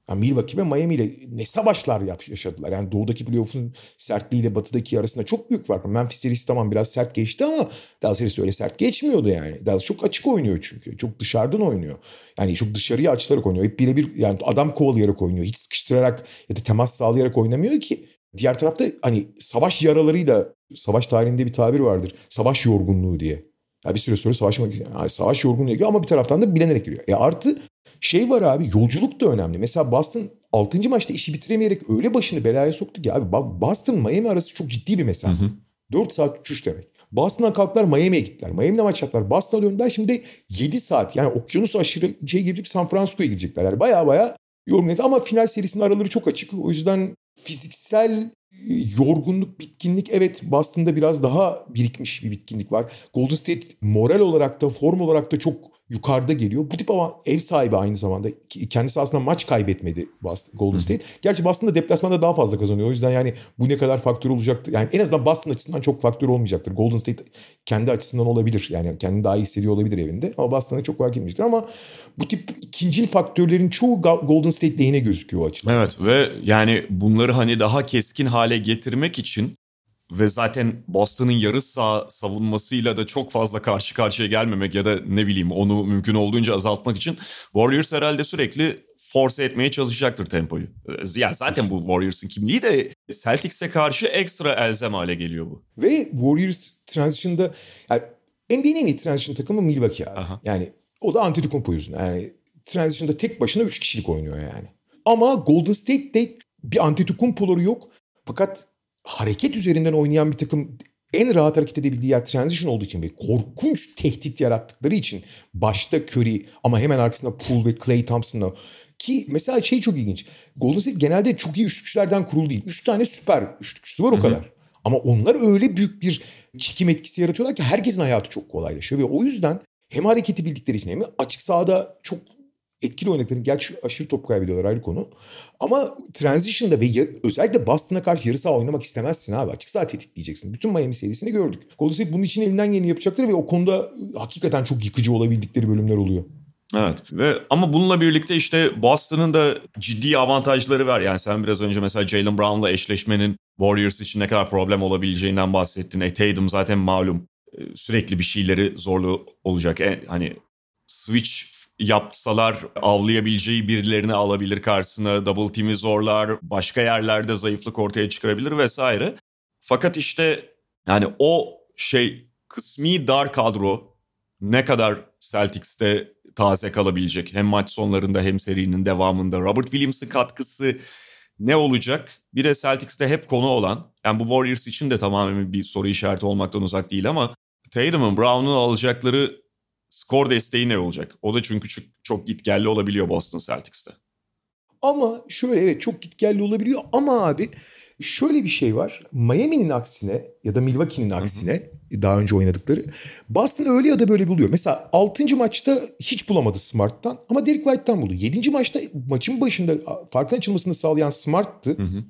Yani Milwaukee ve Miami ile ne savaşlar yaşadılar. Yani doğudaki playoff'un sertliğiyle batıdaki arasında çok büyük fark var. Memphis serisi tamam biraz sert geçti ama Dallas serisi öyle sert geçmiyordu yani. Dallas çok açık oynuyor çünkü. Çok dışarıdan oynuyor. Yani çok dışarıya açılarak oynuyor. Hep birebir yani adam kovalayarak oynuyor. Hiç sıkıştırarak ya da temas sağlayarak oynamıyor ki. Diğer tarafta hani savaş yaralarıyla savaş tarihinde bir tabir vardır. Savaş yorgunluğu diye. Ya bir süre sonra savaşmak yani savaş yorgunluğu giriyor ama bir taraftan da bilenerek giriyor. E artı şey var abi yolculuk da önemli. Mesela Boston 6. maçta işi bitiremeyerek öyle başını belaya soktu ki abi Boston Miami arası çok ciddi bir mesafe. Hı hı. 4 saat uçuş demek. Boston'a kalktılar Miami'ye gittiler. Miami'de maç yaptılar. Boston'a döndüler şimdi 7 saat yani okyanus aşırı şey gibi San Francisco'ya gidecekler. Yani baya baya yorgun ama final serisinin araları çok açık. O yüzden fiziksel yorgunluk, bitkinlik evet Boston'da biraz daha birikmiş bir bitkinlik var. Golden State moral olarak da form olarak da çok yukarıda geliyor. Bu tip ama ev sahibi aynı zamanda. Kendisi aslında maç kaybetmedi Boston, Golden State. Gerçi Boston'da deplasmanda daha fazla kazanıyor. O yüzden yani bu ne kadar faktör olacaktır. Yani en azından Boston açısından çok faktör olmayacaktır. Golden State kendi açısından olabilir. Yani kendini daha iyi hissediyor olabilir evinde. Ama Boston'a çok fark etmiştir. Ama bu tip ikincil faktörlerin çoğu Golden State lehine gözüküyor o açıdan. Evet ve yani bunları hani daha keskin hale getirmek için ve zaten Boston'ın yarı sağ savunmasıyla da çok fazla karşı karşıya gelmemek ya da ne bileyim onu mümkün olduğunca azaltmak için Warriors herhalde sürekli force etmeye çalışacaktır tempoyu. Ya zaten bu Warriors'ın kimliği de Celtics'e karşı ekstra elzem hale geliyor bu. Ve Warriors transition'da yani NBA'nin en iyi transition takımı Milwaukee abi. Aha. Yani o da Antetokounmpo yüzünden. Yani transition'da tek başına 3 kişilik oynuyor yani. Ama Golden State'de bir Antetokounmpo'ları yok. Fakat hareket üzerinden oynayan bir takım en rahat hareket edebildiği yer transition olduğu için ve korkunç tehdit yarattıkları için başta Curry ama hemen arkasında Poole ve Clay Thompson'la ki mesela şey çok ilginç. Golden State genelde çok iyi üçlükçülerden kurulu değil. Üç tane süper üçlükçüsü var o kadar. Ama onlar öyle büyük bir çekim etkisi yaratıyorlar ki herkesin hayatı çok kolaylaşıyor. Ve o yüzden hem hareketi bildikleri için hem açık sahada çok etkili oynadıklarını gerçi aşırı top kaybediyorlar ayrı konu. Ama transition'da ve ya, özellikle Boston'a karşı yarı saha oynamak istemezsin abi. Açık saha tetikleyeceksin. Bütün Miami serisini gördük. Golden State bunun için elinden geleni yapacaklar ve o konuda hakikaten çok yıkıcı olabildikleri bölümler oluyor. Evet ve ama bununla birlikte işte Boston'ın da ciddi avantajları var. Yani sen biraz önce mesela Jalen Brown'la eşleşmenin Warriors için ne kadar problem olabileceğinden bahsettin. E, Tatum zaten malum e, sürekli bir şeyleri zorlu olacak. E, hani switch yapsalar avlayabileceği birilerini alabilir karşısına. Double team'i zorlar. Başka yerlerde zayıflık ortaya çıkarabilir vesaire. Fakat işte yani o şey kısmi dar kadro ne kadar Celtics'te taze kalabilecek hem maç sonlarında hem serinin devamında Robert Williams'ın katkısı ne olacak? Bir de Celtics'te hep konu olan yani bu Warriors için de tamamen bir soru işareti olmaktan uzak değil ama Tatum'un Brown'un alacakları skor desteği ne olacak? O da çünkü çok, çok gitgelli olabiliyor Boston Celtics'te. Ama şöyle evet çok gitgelli olabiliyor ama abi şöyle bir şey var. Miami'nin aksine ya da Milwaukee'nin aksine hı hı. daha önce oynadıkları Boston öyle ya da böyle buluyor. Mesela 6. maçta hiç bulamadı Smart'tan ama Derek White'tan buldu. 7. maçta maçın başında farkın açılmasını sağlayan Smart'tı. Hı hı.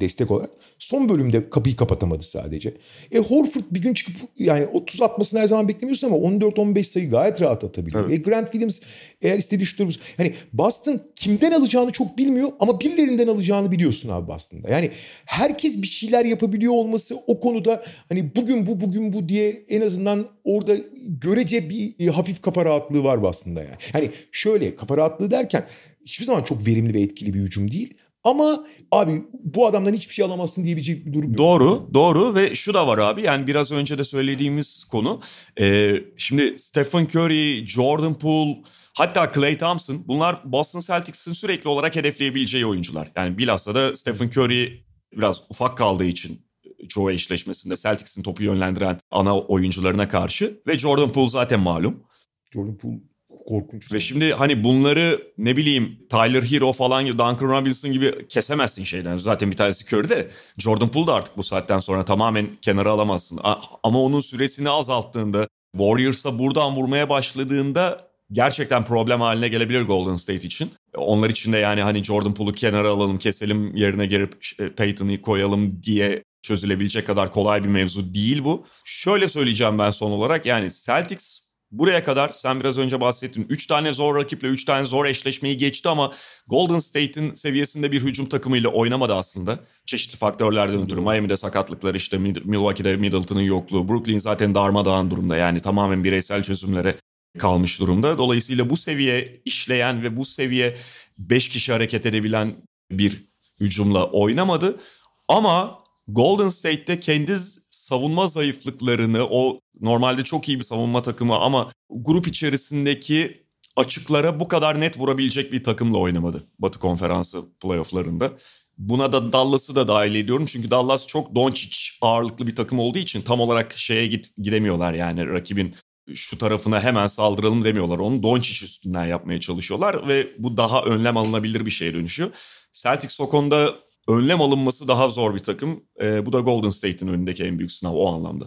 Destek olarak. Son bölümde kapıyı kapatamadı sadece. E Horford bir gün çıkıp yani 30 atmasını her zaman beklemiyorsun ama 14-15 sayı gayet rahat atabiliyor. Evet. E Grant Williams eğer istediği şutları hani Boston kimden alacağını çok bilmiyor ama birilerinden alacağını biliyorsun abi Boston'da. Yani herkes bir şeyler yapabiliyor olması o konuda hani bugün bu bugün bu diye en azından orada görece bir e, hafif kafa rahatlığı var Boston'da yani. Hani şöyle kafa rahatlığı derken hiçbir zaman çok verimli ve etkili bir hücum değil. Ama abi bu adamdan hiçbir şey alamazsın diyebilecek bir durum yok. Doğru, doğru ve şu da var abi yani biraz önce de söylediğimiz konu. Ee, şimdi Stephen Curry, Jordan Poole hatta Klay Thompson bunlar Boston Celtics'in sürekli olarak hedefleyebileceği oyuncular. Yani bilhassa da Stephen Curry biraz ufak kaldığı için çoğu eşleşmesinde Celtics'in topu yönlendiren ana oyuncularına karşı ve Jordan Poole zaten malum. Jordan Poole korkunç. Ve şimdi hani bunları ne bileyim Tyler Hero falan gibi Duncan Robinson gibi kesemezsin şeyden. Zaten bir tanesi Curry de Jordan Poole da artık bu saatten sonra tamamen kenara alamazsın. Ama onun süresini azalttığında Warriors'a buradan vurmaya başladığında gerçekten problem haline gelebilir Golden State için. Onlar için de yani hani Jordan Poole'u kenara alalım, keselim yerine gelip Peyton'ı koyalım diye çözülebilecek kadar kolay bir mevzu değil bu. Şöyle söyleyeceğim ben son olarak yani Celtics Buraya kadar sen biraz önce bahsettin. 3 tane zor rakiple 3 tane zor eşleşmeyi geçti ama Golden State'in seviyesinde bir hücum takımıyla oynamadı aslında. Çeşitli faktörlerden ötürü. Miami'de sakatlıklar işte Milwaukee'de Middleton'ın yokluğu. Brooklyn zaten darmadağın durumda yani tamamen bireysel çözümlere kalmış durumda. Dolayısıyla bu seviye işleyen ve bu seviye 5 kişi hareket edebilen bir hücumla oynamadı. Ama Golden State'te kendi savunma zayıflıklarını o normalde çok iyi bir savunma takımı ama grup içerisindeki açıklara bu kadar net vurabilecek bir takımla oynamadı Batı Konferansı playofflarında. Buna da Dallas'ı da dahil ediyorum çünkü Dallas çok Doncic ağırlıklı bir takım olduğu için tam olarak şeye git, gidemiyorlar yani rakibin şu tarafına hemen saldıralım demiyorlar. Onu Doncic üstünden yapmaya çalışıyorlar ve bu daha önlem alınabilir bir şeye dönüşüyor. Celtics o konuda önlem alınması daha zor bir takım. E, bu da Golden State'in önündeki en büyük sınav o anlamda.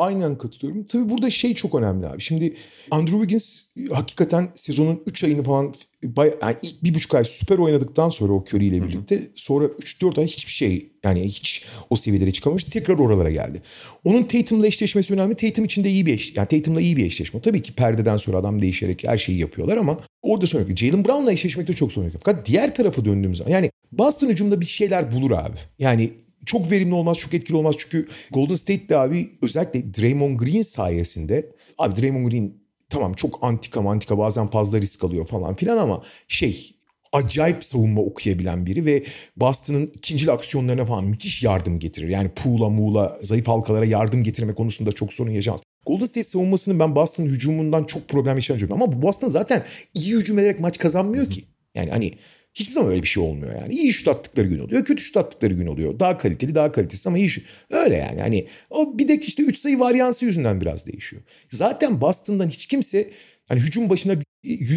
Aynen katılıyorum. Tabii burada şey çok önemli abi. Şimdi Andrew Wiggins hakikaten sezonun 3 ayını falan bayağı, yani ilk bir buçuk ay süper oynadıktan sonra o Curry ile birlikte sonra 3-4 ay hiçbir şey yani hiç o seviyelere çıkamamıştı. Tekrar oralara geldi. Onun Tatum'la eşleşmesi önemli. Tatum için de iyi bir eş, yani Tatum'la iyi bir eşleşme. Tabii ki perdeden sonra adam değişerek her şeyi yapıyorlar ama orada sonra Jalen Brown'la eşleşmekte çok sorun yok. Fakat diğer tarafa döndüğümüz zaman yani Boston hücumda bir şeyler bulur abi. Yani çok verimli olmaz, çok etkili olmaz. Çünkü Golden State de abi özellikle Draymond Green sayesinde abi Draymond Green tamam çok antika mantika bazen fazla risk alıyor falan filan ama şey acayip savunma okuyabilen biri ve Boston'ın ikinci aksiyonlarına falan müthiş yardım getirir. Yani Poola, Muğla, zayıf halkalara yardım getirme konusunda çok sorun yaşamaz. Golden State savunmasının ben Boston'ın hücumundan çok problem yaşayacağım ama Boston zaten iyi hücum ederek maç kazanmıyor ki. Yani hani Hiçbir zaman öyle bir şey olmuyor yani. İyi şut attıkları gün oluyor, kötü şut attıkları gün oluyor. Daha kaliteli, daha kalitesiz ama iyi şut. Öyle yani. Hani o bir de işte 3 sayı varyansı yüzünden biraz değişiyor. Zaten Boston'dan hiç kimse hani hücum başına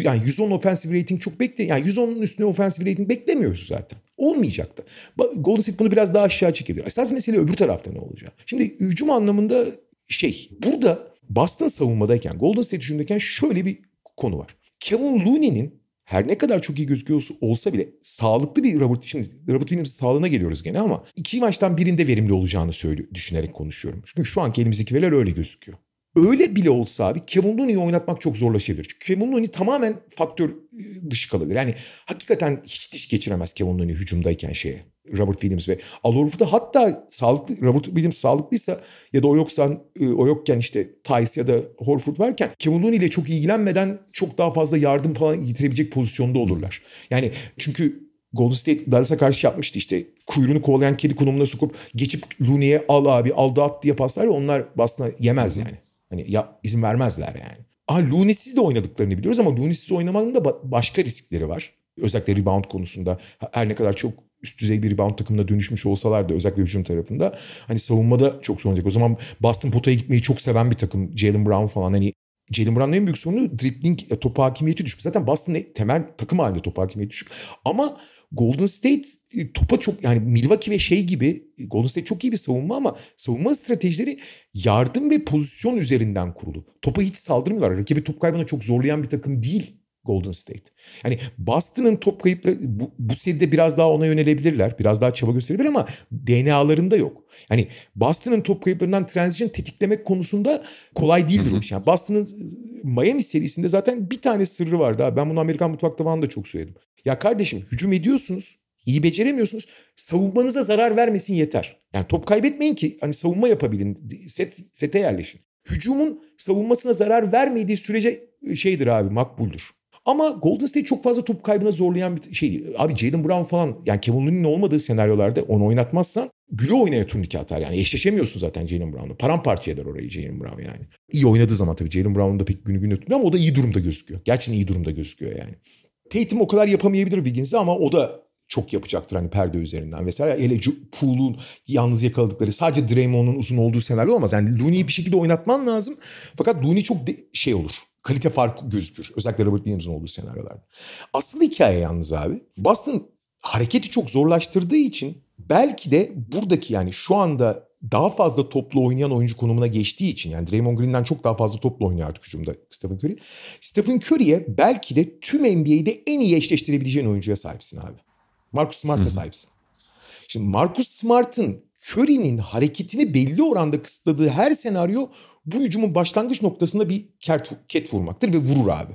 yani 110 offensive rating çok bekle yani 110'un üstüne offensive rating beklemiyoruz zaten. Olmayacaktı. Golden State bunu biraz daha aşağı çekebilir. Esas mesele öbür tarafta ne olacak? Şimdi hücum anlamında şey burada Boston savunmadayken Golden State hücumdayken şöyle bir konu var. Kevin Looney'nin her ne kadar çok iyi gözüküyor olsa bile sağlıklı bir Robert şimdi Robert Williams sağlığına geliyoruz gene ama iki maçtan birinde verimli olacağını söylüyor, düşünerek konuşuyorum. Çünkü şu anki elimizdeki veriler öyle gözüküyor. Öyle bile olsa abi Kevin Looney'i oynatmak çok zorlaşabilir. Çünkü Kevin Looney tamamen faktör dışı kalabilir. Yani hakikaten hiç diş geçiremez Kevin Looney hücumdayken şeye. Robert Williams ve Al Horford'a hatta sağlıklı Robert Williams sağlıklıysa ya da o yoksa e, o yokken işte Tice ya da Horford varken Kevin Looney ile çok ilgilenmeden çok daha fazla yardım falan getirebilecek pozisyonda olurlar. Yani çünkü Golden State Dallas'a karşı yapmıştı işte kuyruğunu kovalayan kedi konumuna sokup geçip Looney'e al abi al dağıt diye paslar ya onlar basına yemez yani. Hani ya izin vermezler yani. Aha Looney'siz de oynadıklarını biliyoruz ama Looney'siz oynamanın da başka riskleri var. Özellikle rebound konusunda her ne kadar çok üst düzey bir rebound takımına dönüşmüş olsalar da özellikle hücum tarafında hani savunmada çok zorlanacak. O zaman Boston potaya gitmeyi çok seven bir takım. Jalen Brown falan hani Jalen Brown'ın en büyük sorunu dribbling top hakimiyeti düşük. Zaten Boston'ın temel takım halinde top hakimiyeti düşük. Ama Golden State e, topa çok yani Milwaukee ve şey gibi e, Golden State çok iyi bir savunma ama savunma stratejileri yardım ve pozisyon üzerinden kurulu. Topa hiç saldırmıyorlar. Rakibi top kaybına çok zorlayan bir takım değil Golden State. Yani Boston'ın top kayıpları bu, bu seride biraz daha ona yönelebilirler. Biraz daha çaba gösterebilir ama DNA'larında yok. Yani Boston'ın top kayıplarından transition tetiklemek konusunda kolay değildir o iş. Yani Boston'ın Miami serisinde zaten bir tane sırrı vardı. Abi. Ben bunu Amerikan mutfakta falan da çok söyledim. Ya kardeşim hücum ediyorsunuz. iyi beceremiyorsunuz. Savunmanıza zarar vermesin yeter. Yani top kaybetmeyin ki hani savunma yapabilin. Set, sete yerleşin. Hücumun savunmasına zarar vermediği sürece şeydir abi makbuldür. Ama Golden State çok fazla top kaybına zorlayan bir şey. Abi Jalen Brown falan yani Kevin Looney'nin olmadığı senaryolarda onu oynatmazsan güle oynaya turnike atar. Yani eşleşemiyorsun zaten Jalen Brown'la. Paramparça eder orayı Jalen Brown yani. İyi oynadığı zaman tabii Jalen Brown'un da pek günü günü tutmuyor ama o da iyi durumda gözüküyor. Gerçekten iyi durumda gözüküyor yani. Tatum o kadar yapamayabilir Wiggins'i ama o da çok yapacaktır hani perde üzerinden vesaire. Hele Pool'un yalnız yakaladıkları sadece Draymond'un uzun olduğu senaryo olmaz. Yani Looney'i bir şekilde oynatman lazım. Fakat Looney çok de, şey olur kalite farkı gözükür. Özellikle Robert Williams'ın olduğu senaryolarda. Asıl hikaye yalnız abi. Boston hareketi çok zorlaştırdığı için belki de buradaki yani şu anda daha fazla toplu oynayan oyuncu konumuna geçtiği için yani Draymond Green'den çok daha fazla toplu oynuyor artık hücumda Stephen Curry. Stephen Curry'e belki de tüm NBA'de en iyi eşleştirebileceğin oyuncuya sahipsin abi. Marcus Smart'a sahipsin. Şimdi Marcus Smart'ın Curry'nin hareketini belli oranda kısıtladığı her senaryo bu hücumun başlangıç noktasında bir ket vurmaktır ve vurur abi.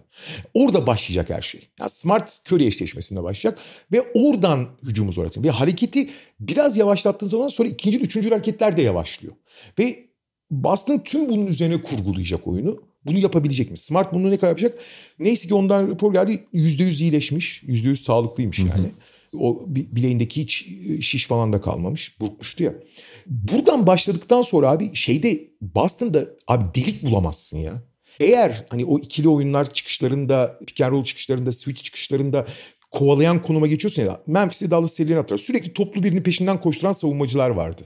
Orada başlayacak her şey. Yani Smart Curry eşleşmesinde başlayacak ve oradan hücumu zorlatın. Ve hareketi biraz yavaşlattığın zaman sonra ikinci, üçüncü hareketler de yavaşlıyor. Ve Boston tüm bunun üzerine kurgulayacak oyunu. Bunu yapabilecek mi? Smart bunu ne kadar yapacak? Neyse ki ondan rapor geldi. %100 iyileşmiş. %100 sağlıklıymış yani. Hı hı. O bileğindeki hiç e, şiş falan da kalmamış. Burkmuştu ya. Buradan başladıktan sonra abi şeyde Boston'da abi delik bulamazsın ya. Eğer hani o ikili oyunlar çıkışlarında, pick and roll çıkışlarında, switch çıkışlarında kovalayan konuma geçiyorsun ya. Memphis'e Dallas serilerini hatırlar. Sürekli toplu birini peşinden koşturan savunmacılar vardı.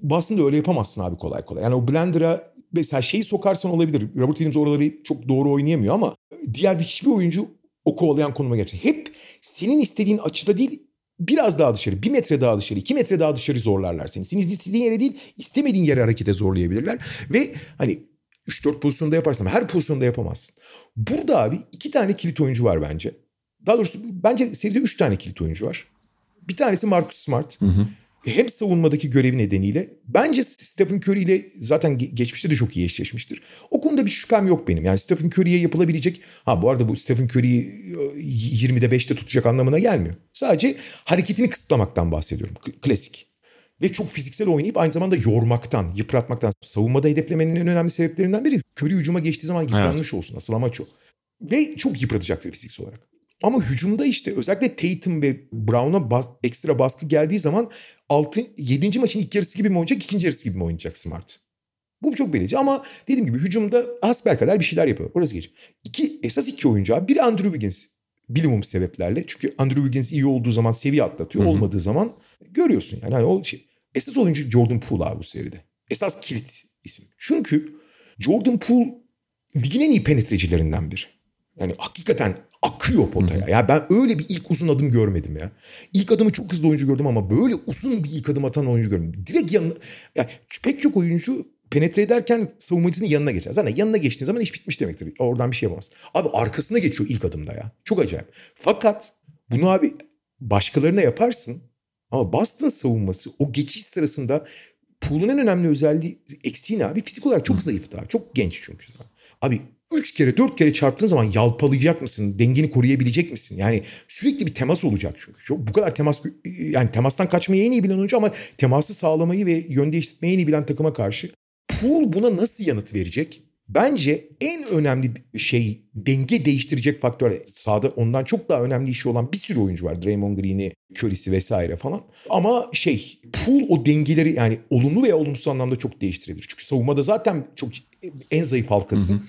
Boston'da öyle yapamazsın abi kolay kolay. Yani o blender'a mesela şeyi sokarsan olabilir. Robert Williams oraları çok doğru oynayamıyor ama diğer bir hiçbir oyuncu o kovalayan konuma geçecek. Hep senin istediğin açıda değil biraz daha dışarı, bir metre daha dışarı, iki metre daha dışarı zorlarlar seni. Seni istediğin yere değil, istemediğin yere harekete zorlayabilirler. Ve hani 3-4 pozisyonda yaparsın ama her pozisyonda yapamazsın. Burada abi iki tane kilit oyuncu var bence. Daha doğrusu bence seride üç tane kilit oyuncu var. Bir tanesi Marcus Smart. Hı hı hem savunmadaki görevi nedeniyle bence Stephen Curry ile zaten geçmişte de çok iyi eşleşmiştir. O konuda bir şüphem yok benim. Yani Stephen Curry'ye yapılabilecek ha bu arada bu Stephen Curry'yi 20'de 5'te tutacak anlamına gelmiyor. Sadece hareketini kısıtlamaktan bahsediyorum. Klasik. Ve çok fiziksel oynayıp aynı zamanda yormaktan, yıpratmaktan. Savunmada hedeflemenin en önemli sebeplerinden biri Curry hücuma geçtiği zaman yıpranmış evet. olsun. Asıl amaç o. Ve çok yıpratacaktır fiziksel olarak. Ama hücumda işte özellikle Tatum ve Brown'a bas, ekstra baskı geldiği zaman 6, 7. maçın ilk yarısı gibi mi oynayacak, ikinci yarısı gibi mi oynayacak Smart? Bu çok belirleyici ama dediğim gibi hücumda kadar bir şeyler yapıyor. Orası geç. İki, esas iki oyuncu abi. Biri Andrew Wiggins. Bilimum sebeplerle. Çünkü Andrew Wiggins iyi olduğu zaman seviye atlatıyor. Hı-hı. Olmadığı zaman görüyorsun yani. Hani o şey. Esas oyuncu Jordan Poole abi bu seride. Esas kilit isim. Çünkü Jordan Poole ligin en iyi penetrecilerinden biri. Yani hakikaten akıyor potaya. Ya yani ben öyle bir ilk uzun adım görmedim ya. İlk adımı çok hızlı oyuncu gördüm ama böyle uzun bir ilk adım atan oyuncu görmedim. Direkt yanına yani pek çok oyuncu penetre ederken savunmacısının yanına geçer. Zaten yanına geçtiğin zaman iş bitmiş demektir. Oradan bir şey yapamaz. Abi arkasına geçiyor ilk adımda ya. Çok acayip. Fakat bunu abi başkalarına yaparsın ama Boston savunması o geçiş sırasında Pool'un en önemli özelliği eksiği ne abi? Fizik olarak çok zayıf daha. Çok genç çünkü. Abi üç kere dört kere çarptığın zaman yalpalayacak mısın? Dengini koruyabilecek misin? Yani sürekli bir temas olacak çünkü. Çok, bu kadar temas yani temastan kaçmayı en iyi bilen oyuncu ama teması sağlamayı ve yön değiştirmeyi en iyi bilen takıma karşı Pool buna nasıl yanıt verecek? Bence en önemli şey denge değiştirecek faktör. Sağda ondan çok daha önemli işi olan bir sürü oyuncu var. Draymond Green'i, Curry'si vesaire falan. Ama şey Pool o dengeleri yani olumlu veya olumsuz anlamda çok değiştirebilir. Çünkü savunmada zaten çok en zayıf halkasın. Hı hı.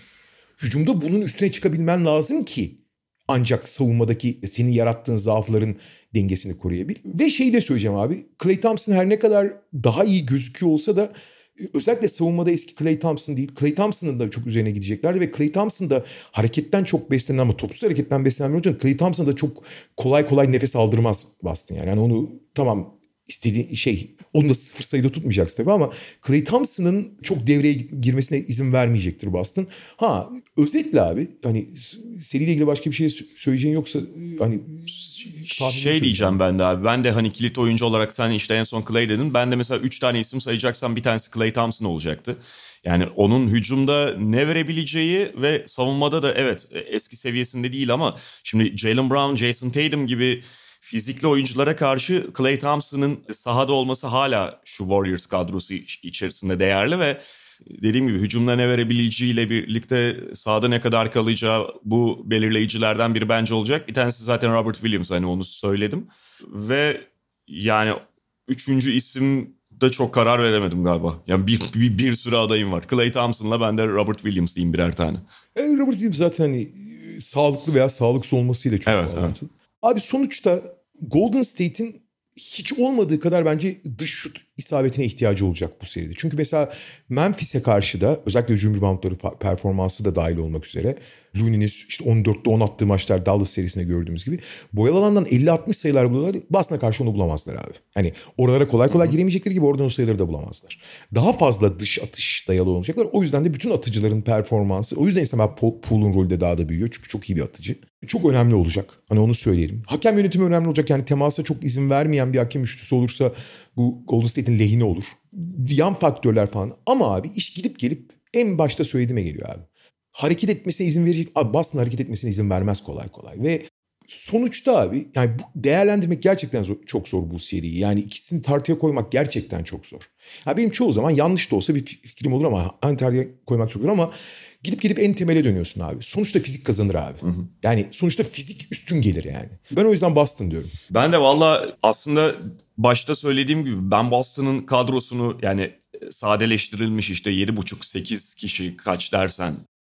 Hücumda bunun üstüne çıkabilmen lazım ki ancak savunmadaki senin yarattığın zaafların dengesini koruyabil. Ve şeyi de söyleyeceğim abi. Clay Thompson her ne kadar daha iyi gözüküyor olsa da özellikle savunmada eski Clay Thompson değil. Clay Thompson'ın da çok üzerine gideceklerdi ve Clay Thompson da hareketten çok beslenen ama topsuz hareketten beslenen bir oyuncu. Clay Thompson da çok kolay kolay nefes aldırmaz Boston yani. yani onu tamam istediği şey onu da sıfır sayıda tutmayacaksın tabii ama Clay Thompson'ın çok devreye girmesine izin vermeyecektir Boston. Ha özetle abi hani seriyle ilgili başka bir şey söyleyeceğin yoksa hani şey diyeceğim ben de abi. Ben de hani kilit oyuncu olarak sen işte en son Clay dedin. Ben de mesela 3 tane isim sayacaksam bir tanesi Clay Thompson olacaktı. Yani onun hücumda ne verebileceği ve savunmada da evet eski seviyesinde değil ama şimdi Jalen Brown, Jason Tatum gibi fizikli oyunculara karşı Clay Thompson'ın sahada olması hala şu Warriors kadrosu içerisinde değerli ve dediğim gibi hücumda ne verebileceğiyle birlikte sahada ne kadar kalacağı bu belirleyicilerden biri bence olacak. Bir tanesi zaten Robert Williams hani onu söyledim. Ve yani üçüncü isim de çok karar veremedim galiba. Yani bir, bir, bir sürü adayım var. Clay Thompson'la ben de Robert Williams diyeyim birer tane. E, Robert Williams zaten hani sağlıklı veya sağlıksız olmasıyla çok evet, evet. Abi sonuçta Golden State'in hiç olmadığı kadar bence dış şut isabetine ihtiyacı olacak bu seride. Çünkü mesela Memphis'e karşı da özellikle hücum reboundları performansı da dahil olmak üzere Looney'nin işte 14'te 10 attığı maçlar Dallas serisinde gördüğümüz gibi boyalı alandan 50-60 sayılar buluyorlar. Boston'a karşı onu bulamazlar abi. Hani oralara kolay kolay giremeyecekleri gibi oradan o sayıları da bulamazlar. Daha fazla dış atış dayalı olacaklar. O yüzden de bütün atıcıların performansı o yüzden İsmail Pool'un rolü de daha da büyüyor. Çünkü çok iyi bir atıcı. Çok önemli olacak. Hani onu söyleyelim. Hakem yönetimi önemli olacak. Yani temasa çok izin vermeyen bir hakem üçlüsü olursa bu Golden State'in lehine olur. Yan faktörler falan. Ama abi iş gidip gelip en başta söylediğime geliyor abi hareket etmesine izin verecek. Abi Boston hareket etmesine izin vermez kolay kolay. Ve sonuçta abi yani bu değerlendirmek gerçekten zor, çok zor bu seriyi. Yani ikisini tartıya koymak gerçekten çok zor. Ya benim çoğu zaman yanlış da olsa bir fikrim olur ama aynı tartıya koymak çok zor ama gidip gidip en temele dönüyorsun abi. Sonuçta fizik kazanır abi. Hı hı. Yani sonuçta fizik üstün gelir yani. Ben o yüzden Boston diyorum. Ben de valla aslında başta söylediğim gibi ben Boston'ın kadrosunu yani sadeleştirilmiş işte 7,5-8 kişi kaç dersen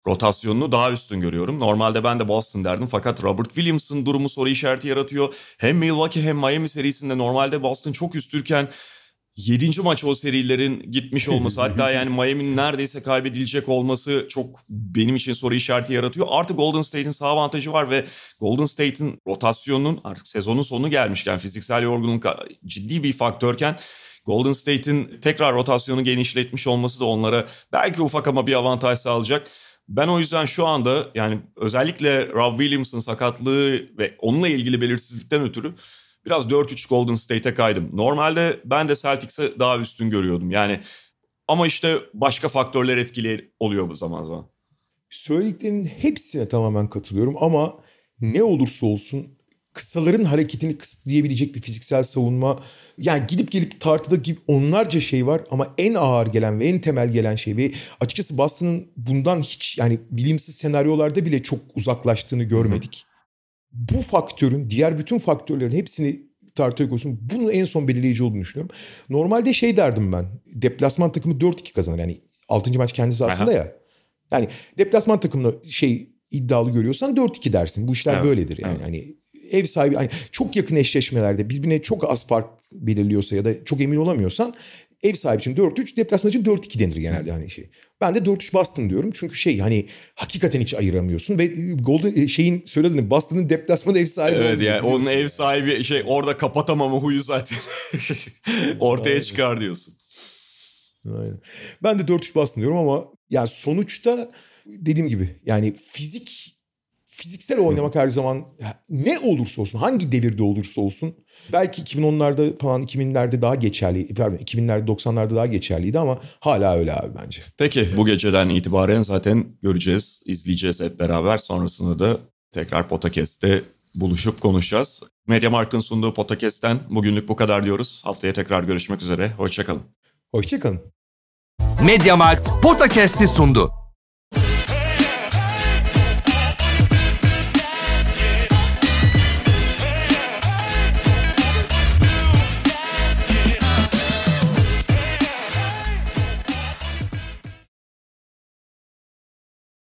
rotasyonunu daha üstün görüyorum. Normalde ben de Boston derdim fakat Robert Williams'ın durumu soru işareti yaratıyor. Hem Milwaukee hem Miami serisinde normalde Boston çok üstürken 7. maç o serilerin gitmiş olması hatta yani Miami'nin neredeyse kaybedilecek olması çok benim için soru işareti yaratıyor. Artık Golden State'in sağ avantajı var ve Golden State'in rotasyonunun artık sezonun sonu gelmişken fiziksel yorgunluk ciddi bir faktörken Golden State'in tekrar rotasyonu genişletmiş olması da onlara belki ufak ama bir avantaj sağlayacak. Ben o yüzden şu anda yani özellikle Rob Williams'ın sakatlığı ve onunla ilgili belirsizlikten ötürü biraz 4-3 Golden State'e kaydım. Normalde ben de Celtics'e daha üstün görüyordum. Yani ama işte başka faktörler etkili oluyor bu zaman zaman. Söylediklerinin hepsine tamamen katılıyorum ama ne olursa olsun kısaların hareketini kısıtlayabilecek bir fiziksel savunma. Yani gidip gelip tartıda gibi onlarca şey var ama en ağır gelen ve en temel gelen şey ve açıkçası Boston'ın bundan hiç yani bilimsiz senaryolarda bile çok uzaklaştığını görmedik. Bu faktörün diğer bütün faktörlerin hepsini tartıya koysun. Bunun en son belirleyici olduğunu düşünüyorum. Normalde şey derdim ben. Deplasman takımı 4-2 kazanır. Yani 6. maç kendisi aslında Aha. ya. Yani deplasman takımını şey iddialı görüyorsan 4-2 dersin. Bu işler evet. böyledir yani. Evet. Hani ev sahibi hani çok yakın eşleşmelerde birbirine çok az fark belirliyorsa ya da çok emin olamıyorsan ev sahibi için 4-3, deplasman için 4-2 denir genelde hani şey. Ben de 4-3 Boston diyorum. Çünkü şey hani hakikaten hiç ayıramıyorsun ve Golden e, şeyin söylediğini Boston'ın deplasmanı ev sahibi Evet yani onun ev sahibi şey orada kapatamama huyu zaten ortaya çıkar diyorsun. Aynen. Ben de 4-3 Boston diyorum ama yani sonuçta dediğim gibi yani fizik fiziksel oynamak her zaman ne olursa olsun hangi devirde olursa olsun belki 2010'larda falan 2000'lerde daha geçerli pardon 2000'lerde 90'larda daha geçerliydi ama hala öyle abi bence. Peki bu geceden itibaren zaten göreceğiz, izleyeceğiz hep beraber. Sonrasında da tekrar Potakest'te buluşup konuşacağız. Mediamarkt'ın sunduğu Potakest'ten bugünlük bu kadar diyoruz. Haftaya tekrar görüşmek üzere. Hoşçakalın. Hoşçakalın. Mediamarkt Potakest'i sundu.